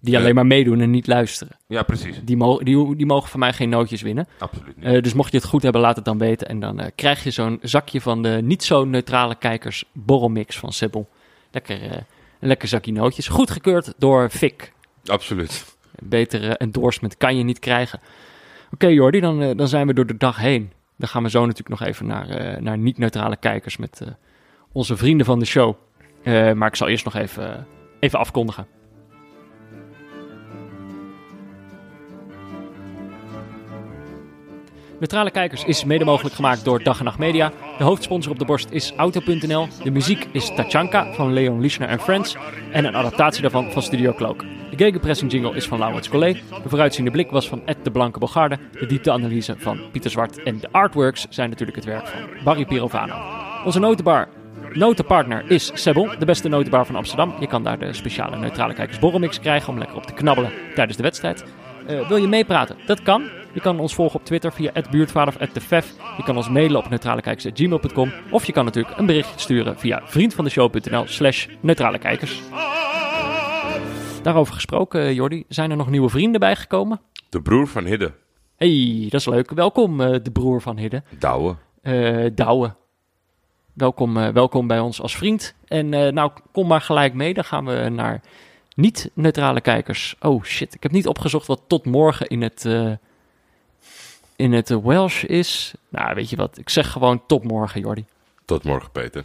A: die alleen maar meedoen en niet luisteren.
C: ja precies.
A: Die, mo- die, die mogen van mij geen nootjes winnen.
C: Absoluut niet.
A: Eh, dus mocht je het goed hebben, laat het dan weten. En dan eh, krijg je zo'n zakje van de niet zo neutrale kijkers borrelmix van Sibbel. Lekker, eh, een lekker zakje nootjes. Goedgekeurd door Fik.
C: Absoluut.
A: Een betere endorsement kan je niet krijgen. Oké Jordi, dan, dan zijn we door de dag heen. Dan gaan we zo natuurlijk nog even naar, naar niet-neutrale kijkers met onze vrienden van de show. Maar ik zal eerst nog even, even afkondigen. Neutrale Kijkers is mede mogelijk gemaakt door Dag en Nacht Media. De hoofdsponsor op de borst is Auto.nl. De muziek is Tachanka van Leon Lischner en Friends. En een adaptatie daarvan van Studio Cloak. De gegenpressing jingle is van Laurens Collet. De vooruitziende blik was van Ed de Blanke Bogarde. De diepteanalyse van Pieter Zwart. En de artworks zijn natuurlijk het werk van Barry Pirovano. Onze notenbar Notenpartner is Sebbel, de beste notenbar van Amsterdam. Je kan daar de speciale neutrale kijkers borrelmix krijgen om lekker op te knabbelen tijdens de wedstrijd. Eh, wil je meepraten? Dat kan. Je kan ons volgen op Twitter via @buurtvader of @defef. Je kan ons mailen op neutralekijkers@gmail.com of je kan natuurlijk een berichtje sturen via vriendvandeshow.nl/slash neutrale kijkers. Daarover gesproken, eh, Jordi, zijn er nog nieuwe vrienden bijgekomen?
C: De broer van Hidde,
A: Hey, dat is leuk. Welkom, eh, de broer van Hidde,
C: Douwe.
A: eh Douwe. Welkom, welkom bij ons als vriend. En nou, kom maar gelijk mee. Dan gaan we naar niet-neutrale kijkers. Oh shit, ik heb niet opgezocht wat tot morgen in het, in het Welsh is. Nou, weet je wat? Ik zeg gewoon tot morgen, Jordi.
C: Tot morgen, Peter.